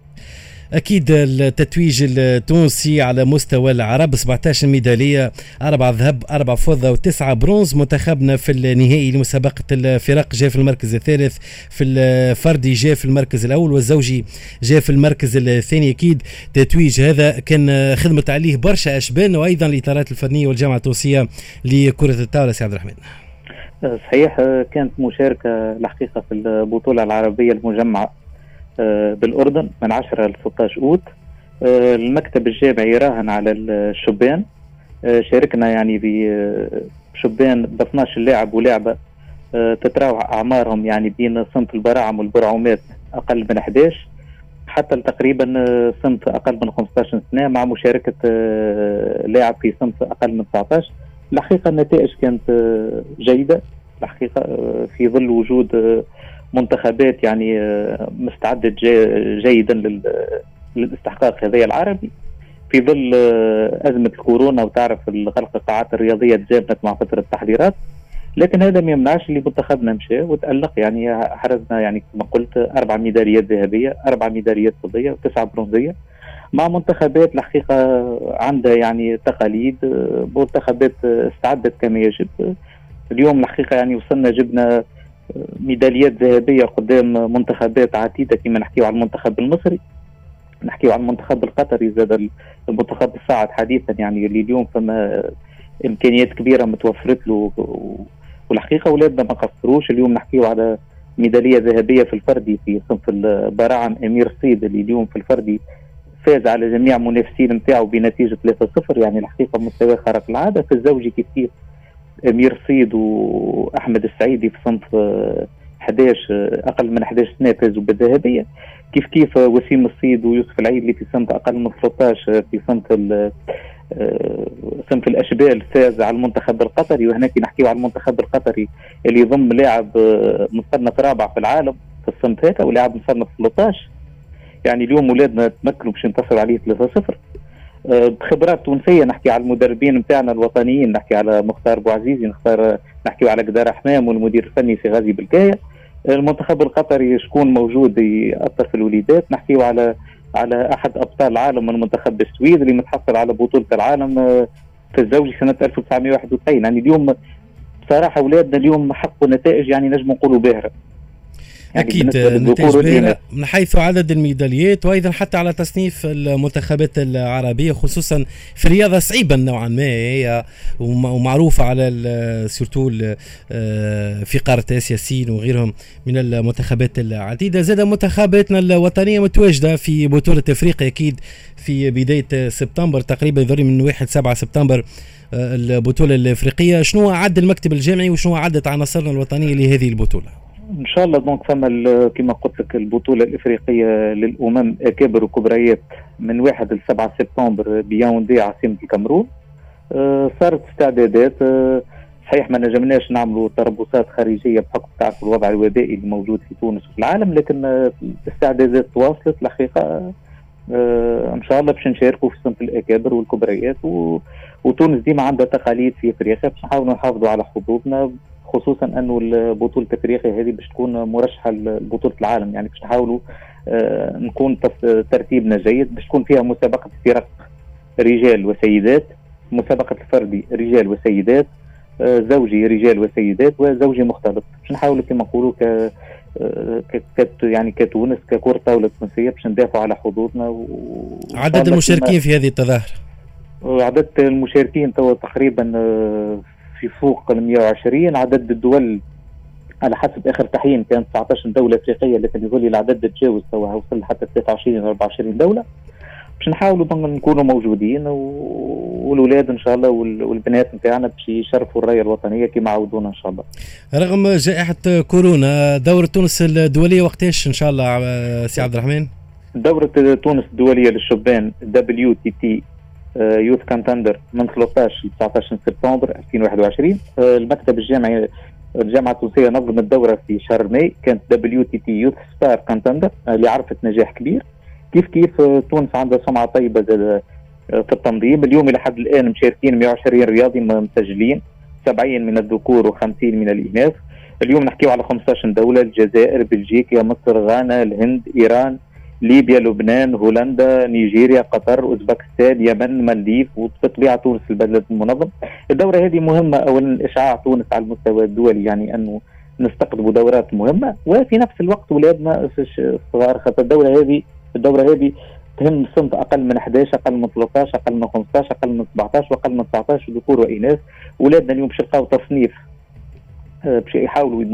S1: أكيد التتويج التونسي على مستوى العرب 17 ميدالية أربع ذهب أربع فضة وتسعة برونز. منتخبنا في النهائي لمسابقه الفرق جاء في المركز الثالث في الفردي جاء في المركز الأول والزوجي جاء في المركز الثاني. أكيد تتويج هذا كان خدمة عليه برشا الشبان وأيضا الإطارات الفنية والجامعة التونسية لكرة الطاولة. سي عبد الرحمن.
S5: صحيح كانت مشاركة الحقيقة في البطولة العربية المجمعة. آه، بالأردن من 10 ل 16 أوت. آه، المكتب الجامعي راهن على الشبان. آه، شاركنا يعني بشبان ب 12 لاعب ولاعبة تتراوح أعمارهم يعني بين صنف البراعم والبرعومات أقل من 11 حتى تقريبا صنف أقل من 15 سنة مع مشاركة لاعب في صنف أقل من 19 الحقيقة النتائج كانت جيدة. الحقيقة في ظل وجود منتخبات يعني آه، مستعدة جيدا للاستحقاق هذا العربي في ظل آه، أزمة الكورونا وتعرف غلق القاعات الرياضية تجابنت مع فترة التحضيرات لكن هذا ما يمنعش اللي منتخبنا مشى وتألق. يعني حرزنا يعني كما قلت أربع ميداليات ذهبية أربع ميداليات فضية وتسعة برونزية. مع منتخبات الحقيقة عندها يعني تقاليد آه، منتخبات استعدت كما يجب. اليوم الحقيقة يعني وصلنا جبنا ميداليات ذهبية قدام منتخبات عديده كما نحكيو على المنتخب المصري نحكيو على المنتخب القطري زاد المنتخب الصاعد حديثا يعني اللي اليوم فما إمكانيات كبيرة متوفرت له. والحقيقة أولادنا ما قصروش. اليوم نحكيو على ميدالية ذهبية في الفردي في صنف البراعم أمير الصيد اللي اليوم في الفردي فاز على جميع منافسين نتاعو بنتيجة 3-0 يعني الحقيقة مستوى خارق العادة في الزوجي كيف كيف أمير صيد وأحمد السعيدي في صنف 11 أقل من 11 سنة فازوا بالذهبية. كيف كيف وسيم الصيد ويوسف العيد في صنف أقل من 13 في صنف صنف الأشبال فاز على المنتخب القطري. وهناك نحكيو على المنتخب القطري اللي يضم لاعب مصنف رابع في العالم في الصنف هذا ولاعب مصنف 13 يعني اليوم ولادنا تمكنوا باش ينتصروا عليه 3-0 آه، بخبرات تونسية نحكي على المدربين نتاعنا الوطنيين نحكي على مختار بوعزيزي نختار نحكي على قدار حمام والمدير الفني في غازي بالكايه المنتخب القطري شكون موجود يأثر في الوليدات؟ نحكيو على على أحد أبطال العالم من منتخب السويد اللي متحصل على بطولة العالم آه، في الزوجي سنة 1991 يعني اليوم بصراحة أولادنا اليوم حققوا نتائج يعني نجم نقولوا
S1: باهرة. أكيد نتائج من حيث عدد الميداليات وأيضا حتى على تصنيف المنتخبات العربية خصوصا في رياضه صعيبه نوعا ما هي ومعروفة على سورتو آه، في قارة آسيا سين وغيرهم من المنتخبات العديدة. زاد منتخباتنا الوطنية متواجدة في بطولة إفريقيا أكيد في بداية سبتمبر تقريبا يظهر من 1 7 سبتمبر آه، البطولة الإفريقية. شنو عد المكتب الجامعي وشنو عدت عناصرنا الوطنية لهذه البطولة؟
S5: إن شاء الله donc فما كما قلت لك البطولة الإفريقية للأمم اكابر وكبريات من 1 ل 7 سبتمبر بياوندي عاصمه الكاميرون. أه صارت استعدادات. أه صحيح ما نجمناش نعملوا تربصات خارجية بحكم تعرف الوضع الوبائي الموجود في تونس وفي العالم لكن الاستعدادات تواصلت الحقيقة. إن شاء الله باش نشاركوا في صنف الاكابر والكبريات و... وتونس ديما عندها تقاليد في إفريقيا باش نحاولوا نحافظوا على حظوظنا. خصوصا أنه بطوله افريقيا هذه باش تكون مرشحة لبطولة العالم. يعني باش نحاولوا آه، نكون ترتيبنا جيد باش تكون فيها مسابقة فرق رجال وسيدات مسابقة الفردي رجال وسيدات آه، زوجي رجال وسيدات وزوجي مختلط. باش نحاولوا كما نقولوا ك آه، يعني كتونس ككرة طاولة تونسية باش ندافعوا على حظوظنا و...
S1: عدد المشاركين في هذه التظاهرة؟
S5: عدد المشاركين توا تقريبا في فوق ال 120 عدد الدول على حسب آخر تحيين كان 19 دولة أفريقية لكن يقول لي العدد تجاوز توا وصل حتى 23 24 دولة باش نحاولوا نكونوا موجودين والولاد إن شاء الله والبنات نتاعنا باش يشرفوا الراية الوطنية كما عودونا إن شاء الله.
S1: رغم جائحة كورونا دورة تونس الدولية وقتاش إن شاء الله سي عبد الرحمن؟
S5: دورة تونس الدولية للشبان WTT Youth Contender من 13 ل 19 سبتمبر 2021 آه، المكتب الجامعي الجامعة التونسية نظمت الدوره في شهر ماي كانت WTT Youth Star Contender اللي عرفت نجاح كبير. كيف كيف؟ آه، تونس عندها سمعة طيبة آه، في التنظيم. اليوم إلى حد الآن مشاركين 120 رياضي مسجلين 70 من الذكور و50 من الإناث. اليوم نحكيو على 15 دولة الجزائر بلجيكا مصر غانا الهند إيران. ليبيا لبنان هولندا نيجيريا قطر أوزبكستان يمن مالديف وبطبيعه تونس البلد المنظم. الدورة هذه مهمة اولا إشعاع تونس على المستوى الدولي يعني انه نستقطبوا دورات مهمة. وفي نفس الوقت اولادنا الصغار خاطر الدورة هذه الدورة هذه تهم صنف أقل من 11 أقل من 13 أقل من 15 أقل من 17 وأقل من 19 ذكور وإناث. اولادنا اليوم باش يلقاو تصنيف باش يحاولوا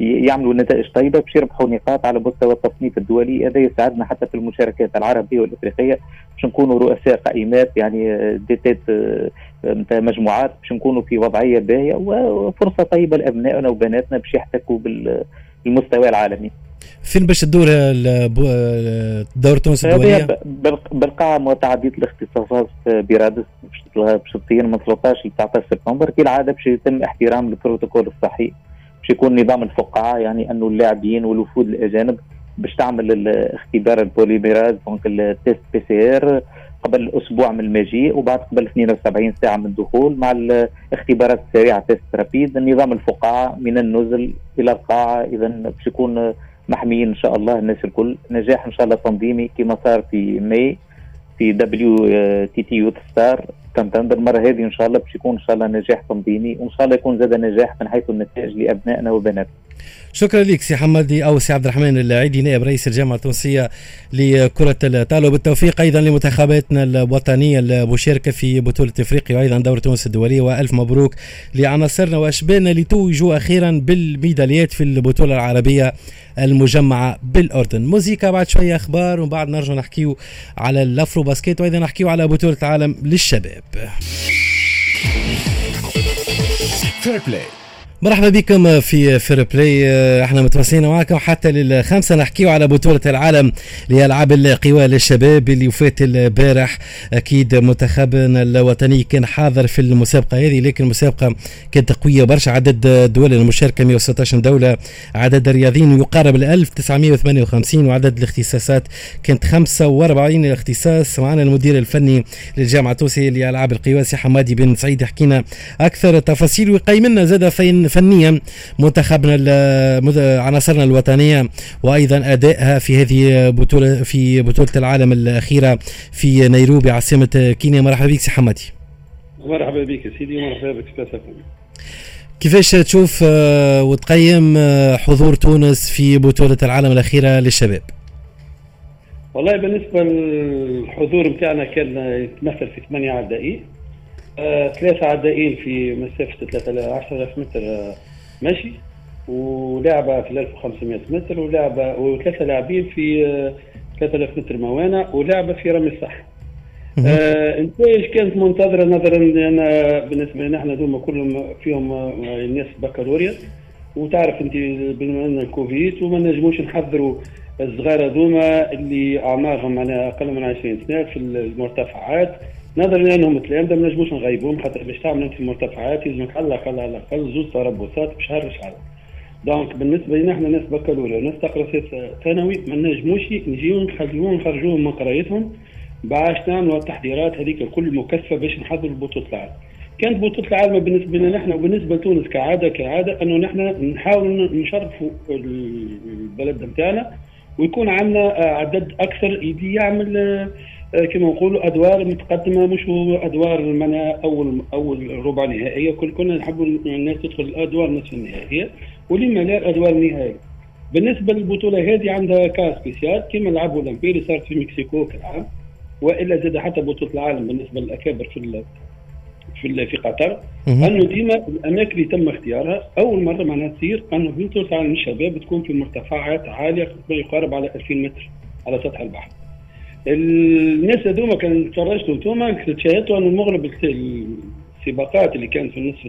S5: يعملوا نتائج طيبة. باش يربحوا نقاط على مستوى التصنيف الدولي. هذا يساعدنا حتى في المشاركات العربية والإفريقية. باش نكونوا رؤساء قائمات يعني آه، ديتات آه، مجموعات. باش نكونوا في وضعية باهية وفرصة طيبة لأبنائنا وبناتنا باش يحتكوا بالمستوى العالمي.
S1: فين باش تدور دورة تونس الدولية؟
S5: بالقاعة متعددة الاختصاصات برادس باش تصير من 13 ل 19 سبتمبر كالعادة باش يتم احترام البروتوكول الصحي باش يكون نظام الفقاعة يعني أنه اللاعبين والوفود الأجانب باش تعمل الاختبار ال polymérase donc ال test PCR قبل أسبوع من المجيء وبعد قبل 72 ساعة من الدخول مع الاختبارات السريعة test rapide. النظام الفقاعة من النزل إلى القاعة اذا باش يكون محميين إن شاء الله الناس الكل. نجاح إن شاء الله تنظيمي كما صار في ماي في WTT Youth Star المرة هذه إن شاء الله باش يكون إن شاء الله نجاح تنظيمي وإن شاء الله يكون زاد نجاح من حيث النتائج لأبنائنا وبناتنا.
S1: شكرا لك سي حمدي أو سي عبد الرحمن العيدي نائب رئيس الجامعة التونسية لكرة الطاولة. بالتوفيق أيضا لمنتخباتنا الوطنية المشاركه في بطولة إفريقيا وأيضا دوري تونس الدولية. وألف مبروك لعناصرنا واشبالنا لتوجوا أخيرا بالميداليات في البطولة العربية المجمعة بالأردن. موزيكا بعد شوية أخبار ومن بعد نرجع نحكيو على ال Afro Basket وأيضا نحكيو على بطولة العالم للشباب. مرحبا بكم في Fair Play إحنا متواصلين معكم حتى للخمسه نحكيو على بطولة العالم لألعاب القوى للشباب اللي وفات البارح. أكيد منتخبنا الوطني كان حاضر في المسابقة هذه لكن المسابقة كانت قوية برشا. عدد الدول المشاركة 116 دولة. عدد الرياضيين يقارب ال 1958 وعدد الاختصاصات كانت 45 اختصاص معنا المدير الفني للجامعة التونسية لألعاب القوى سي حمادي بن سعيد يحكينا أكثر تفاصيل. ويقيم لنا زاد فين فنيا منتخبنا عناصرنا الوطنية وأيضا أدائها في هذه بطوله في بطولة العالم الأخيرة في نيروبي عاصمه كينيا. مرحبا بك سي حمادي.
S6: مرحبا بك سيدي ومرحبا بك سي
S1: كيفاش تشوف آه، وتقيم آه، حضور تونس في بطولة العالم الأخيرة للشباب؟
S6: والله بالنسبة للحضور نتاعنا كان يتمثل في ثمانية عدائين آه، ثلاثة عدائين في مسافة 10000 متر آه، مشي ولعبة في 1500 متر ولعبة وثلاثة لاعبين في 3000 آه، متر موانع ولعبة في رمي الصح. النتائج آه كانت منتظرة؟ نظرا لأن بالنسبة لنا إحنا دوما كلهم فيهم الناس بكالوريا. وتعرف أنت بما إن الكوفيد وما نجموش نحضروا الصغار هذوما اللي أعمارهم معناها أقل من 20 سنة في المرتفعات. نظرا لانهم تلامذه ما نجموش نغيبوهم خاطر باش تعمل أنت المرتفعات لازمك على الاقل على الأقل زوج تربصات بشهر شهر دونك بالنسبة لنا إحنا ناس بكالوريا وناس تقرا ثانوي ما نجموش نجيو نخليوهم نخرجوهم من قرايتهم باش نعملوا التحضيرات هذيك الكل مكثفة باش نحضروا بطولة العالم. كانت بطولة العالم بالنسبة لنا نحن وبالنسبة لتونس كعادة كعادة أنه نحن نحاول نشرفوا البلد نتاعنا ويكون عندنا عدد أكثر يدي يعمل كما نقولوا أدوار متقدمة مش أدوار المنا اول أول ربع نهائية. كل كنا نحبوا الناس تدخل الأدوار نصف النهائية ولما لا الأدوار النهائيه بالنسبة للبطولة هذه عندها cas spécial كما لعبوا اللي صارت في مكسيكو كالعام وإلا زاد حتى بطولة العالم بالنسبة للأكابر في في في قطر. أنه ديما الأماكن اللي تم اختيارها أول مرة معناها تصير انه بطوله العالم للشباب تكون في مرتفعات عالية ما يقارب على 2000 متر على سطح البحر. الناس هذوما كان تفرجتوا أنتم تشاهدتوا أن المغرب السباقات اللي كانت في النصف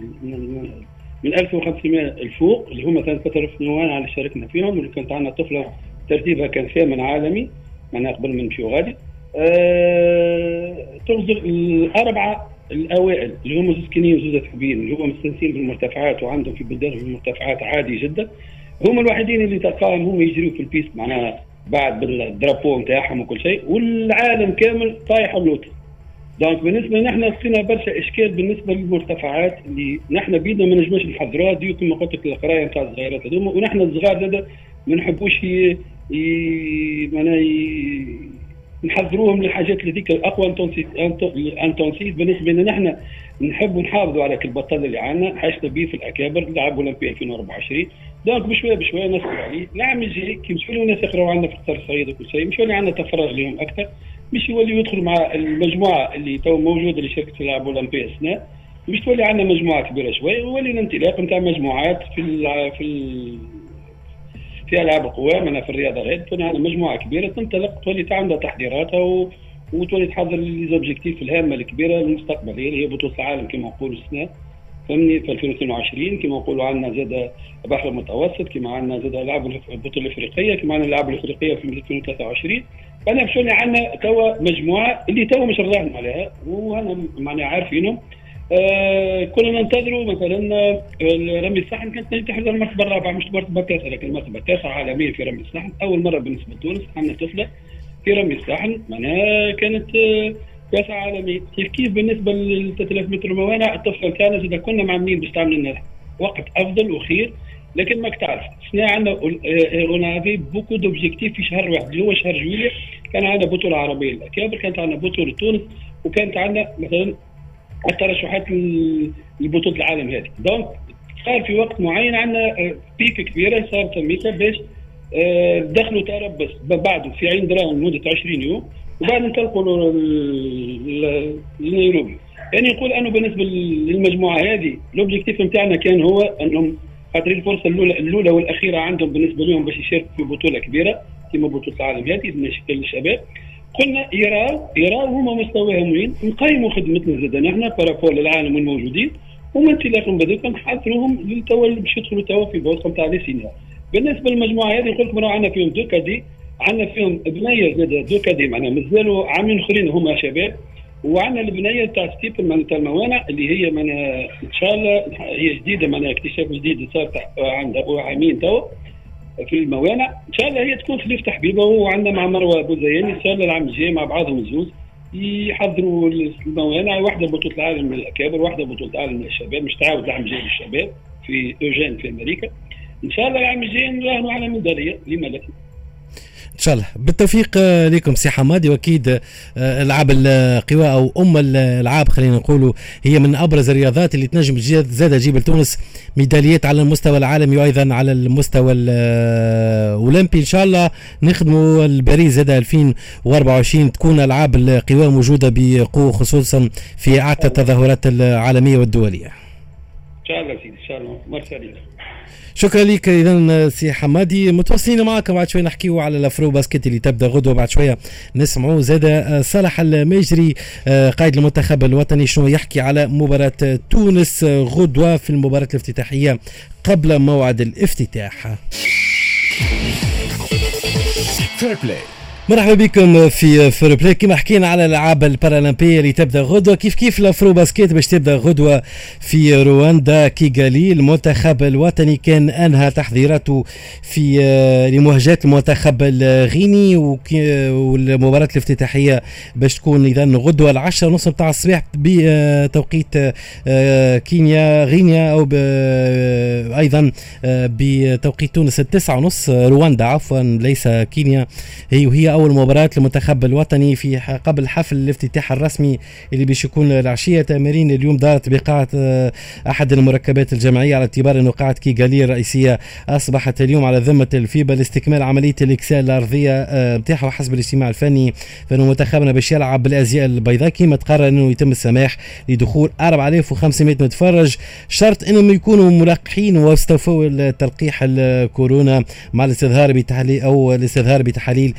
S6: من 1500 الفوق اللي هم كانت فترة نوان على شاركنا فيهم واللي كانت عندنا طفلة ترتيبها كان ثامن عالمي معناها قبل ما نمشيو غادي. أه الأربعة الأوائل اللي هم زوز كنين وزوز حبين اللي هم مستنسين بالمرتفعات وعندهم في بلدانهم المرتفعات عادي جدا. هم الوحيدين اللي تلقاهم هم يجريوا في البيست معناها بعد بالدرابو نتاعهم وكل شيء والعالم كامل طايح اللوط donc بالنسبة نحن لقينا برشا إشكال بالنسبة للمرتفعات اللي نحن بيدنا ما نجموش نحضروها dû كما قلت لك القراية نتاع الصغيرات هذوما ونحن الصغار زاد ما نحبوش معناها نحضروهم للحاجات اللي ذيك الأقوى intensif بالنسبة لنا نحن نحب نحافظوا على كل بطل اللي عندنا حاجتنا به في الأكابر لعب أولمبي 2024 donc بشوية بشوية نصبر عليه. نعم يجي كي مش يوليو الناس يقراوا عندنا في القطار الصعيد وكل شيء مش يولي عندنا تفرغ لهم أكثر. مش يولي يدخل مع المجموعة اللي تو موجودة اللي شاركت في العاب اولمبي أثناء. مش تولي عندنا مجموعة كبيرة شوي. وولينا انطلاق نتاع مجموعات في ال في ال في ألعاب القوى من في الرياضة غير. تولي عندنا مجموعة كبيرة تنطلق تولي عندها تحضيراتها و... وتولي تحضر les objectifs الهامة الكبيرة للمستقبل هي بطولة العالم كما نقولوا السنة فهمني في 2022 كما نقولوا عندنا زاد البحر المتوسط كما عندنا زاد العاب البطولة الإفريقية كما عندنا الألعاب الإفريقية في 2023 فأنا مشوني عندنا توا مجموعة اللي توا مش راهن عليها وهنا معناها عارفينهم آه كنا ننتظروا مثلا رمي الصحن كانت تحضر المرتبة الرابعة مش المرتبه التاسعه لكن المرتبة التاسعة عالميا في رمي الصحن أول مرة بالنسبة لتونس عندنا طفلة في رمي الصحن معناها كانت آه كاس عالمي كيف كيف بالنسبة لل 3000 متر موانع الطفله كانت إذا كنا معملين باش تعمل لنا وقت أفضل وخير لكن ماك تعرف سنا عندنا on avait beaucoup d'objectifs في شهر واحد اللي هو شهر جويليا كان عندنا بطولة عربية. الاكابر كانت عندنا بطولة تونس وكانت عندنا مثلا الترشحات لبطولة العالم هذه. donc صار في وقت معين عندنا pic كبيره صارت ميتا باش آه، دخلوا تربص بعده في عين دراهم لمدة 20 يوم. وبعد انطلقوا لنيروبي يعني نقول أنه بالنسبة للمجموعة هذه ال objectif نتاعنا كان هو أنهم خاطر الفرصة الاولى الأولى والأخيرة عندهم بالنسبة لهم باش يشاركوا في بطولة كبيرة كما بطولة العالم هذه بالنسبة للشباب قلنا يراو يراو هما مستواهم وين؟ نقيموا خدمتنا زاد نحن par rapport للعالم الموجودين ومن انطلاقا بذلك نحضروهم للتوا باش يدخلوا توا في بوسطهم تاع les seniors. بالنسبة للمجموعة هذه قلت لكم عندنا فيهم deux cadets عندنا فيهم بنية زاد deux cadets معناها مازالوا عامين أخرين هما شباب وعندنا البنية تاع steeple معناها تاع الموانع اللي هي معناها إن شاء الله هي جديدة معناها اكتشاف جديد صار عند أبو عامين تو في الموانع. إن شاء الله هي تكون خليفة حبيبه وعندنا مع مروة بوزياني. إن شاء الله العام الجاي مع بعضهم الزوز يحضروا الموانع. واحدة بطولة العالم للاكابر واحدة بطولة العالم للشباب مش تعاود العام الجاي للشباب في اوجين في أمريكا. إن شاء الله العام الجاي نراهنوا على ميداليه لما لا
S1: ان شاء الله بالتوفيق لكم سي حمادي وأكيد آه، ألعاب القوى أو أم الألعاب خلينا نقولوا هي من أبرز الرياضات اللي تنجم زاد تجيب لتونس ميداليات على المستوى العالمي وأيضا على المستوى الاولمبي إن شاء الله نخدموا باريس زاد 2024 تكون ألعاب القوى موجودة بقوة خصوصا في أعتى التظاهرات العالمية والدولية. إن
S6: شاء الله سيدي إن شاء الله. مرسى
S1: شكرا لك اذا سي حمادي. متواصلين معك بعد شوي نحكيو على ال Afro Basket اللي تبدأ غدوة. بعد شوية نسمعوا زاد آه، صالح المجري آه، قائد المنتخب الوطني شنو يحكي على مباراة تونس غدوة في المباراة الافتتاحية قبل موعد الافتتاح. مرحبا بكم في Fair Play كما حكينا على الألعاب البارالمبية اللي تبدأ غدوة كيف كيف ال Afro Basket باش تبدأ غدوة في رواندا؟ كيغالي المنتخب الوطني كان أنهى تحضيراته في آه، لمواجهة المنتخب الغيني والمباراة الافتتاحية باش تكون إذا غدوة العشرة ونص نتاع الصباح بتوقيت آه، كينيا غينيا أو أيضا آه، بتوقيت تونس التسعة ونص رواندا عفوا ليس كينيا. هي وهي أول مباراة للمنتخب الوطني في قبل حفل الافتتاح الرسمي اللي باش يكون العشية تمارين اليوم. دارت بقاعة آه، أحد المركبات الجماعية على اعتبار أنه قاعة كيغالي الرئيسيه أصبحت اليوم على ذمة الفيبا لاستكمال عملية الاكسال الأرضية نتاعها آه، حسب الاجتماع الفني. فإنه منتخبنا باش يلعب بالأزياء البيضاء كما تقرر أنه يتم السماح لدخول 4500 متفرج. شرط إنهم يكونوا ملقحين واستوفوا التلقيح الكورونا مع الاستظهار بتحليل أو الاستظهار بتحاليل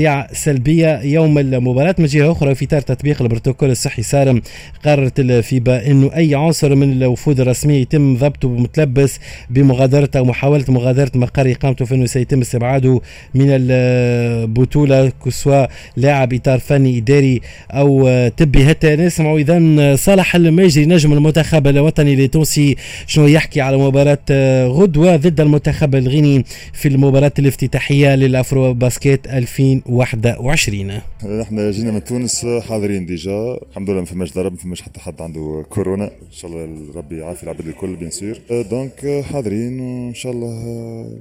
S1: سريعة سلبية يوم المباراة. من جهة أخرى في إطار تطبيق البروتوكول الصحي صارم قررت الفيبا أنه أي عنصر من الوفود الرسمية يتم ضبطه متلبس بمغادرة أو محاولة مغادرة مقر إقامته فإنه سيتم استبعاده من البطولة سواء لاعب إطار فني إداري أو طبي. حتى نسمعوا إذا صالح المجري نجم المنتخب الوطني التونسي شنو يحكي على مباراة غدوة ضد المنتخب الغيني في المباراة الافتتاحية لل Afro Basket 2000 2021
S7: إحنا جينا من تونس حاضرين déjà. الحمد لله ما فماش ضرب ما فماش حتى حد عنده كورونا. إن شاء الله ربي يعافي العباد الكل bien sûr. donc حاضرين وإن شاء الله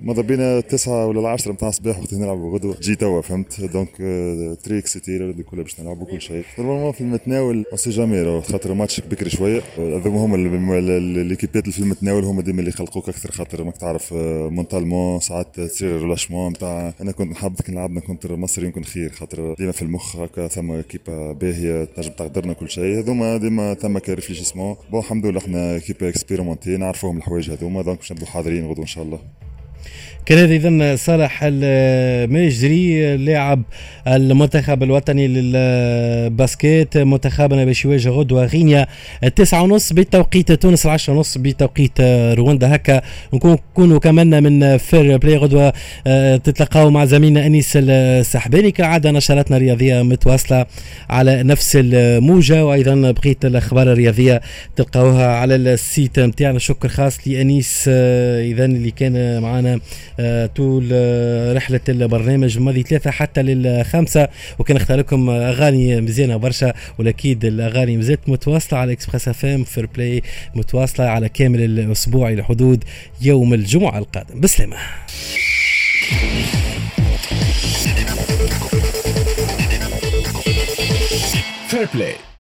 S7: ماذا بينا التسعة ولا العشرة نتاع الصباح وقت نلعبوا غدوة. جي توا فهمت؟ donc très excités الأولاد الكل باش نلعبوا كل شيء. normalement في المتناول on sait jamais خاطر ماتش بكري شوية. هذوما هما ليكيبات اللي في المتناول هما ديما اللي يخلقوك أكثر خاطر. ماك تعرف mentalement ساعات تصير relâchement نتاع أنا كنت نحب كي لعبنا كنت مصر يمكن خير خاطر ديما في المخ هكا ثم كيبا باهية تنجم تقدرنا كل شيء. هذوما ديما ثم كريفليشيسمون bon الحمد لله إحنا كيبا expérimentée نعرفوهم الحوايج هذوما donc باش نبدو حاضرين غدوة إن شاء الله.
S1: كان اذا صالح المجري لاعب المنتخب الوطني للباسكيت منتخبنا باش يواجه غدوه غينيا التسعة ونص بتوقيت تونس العشرة ونص بتوقيت رواندا. هكا نكونوا كمان من فير بلاي غدوة آه، تتلقاو مع زميلنا أنيس السحباني. كالعادة نشراتنا الرياضية متواصلة على نفس الموجة وأيضا بقية الأخبار الرياضية تلقاوها على ال site نتاعنا شكر خاص لأنيس آه، اذا اللي كان معنا طول آه، رحلة البرنامج الماضي ثلاثة حتى للخمسه وكان اختار لكم أغاني مزيانة برشا واكيد الأغاني مازالت متواصلة على اكسبريس اف ام فير بلاي متواصلة على كامل الأسبوع إلى حدود يوم الجمعة القادم. بسلامة. فير بلاي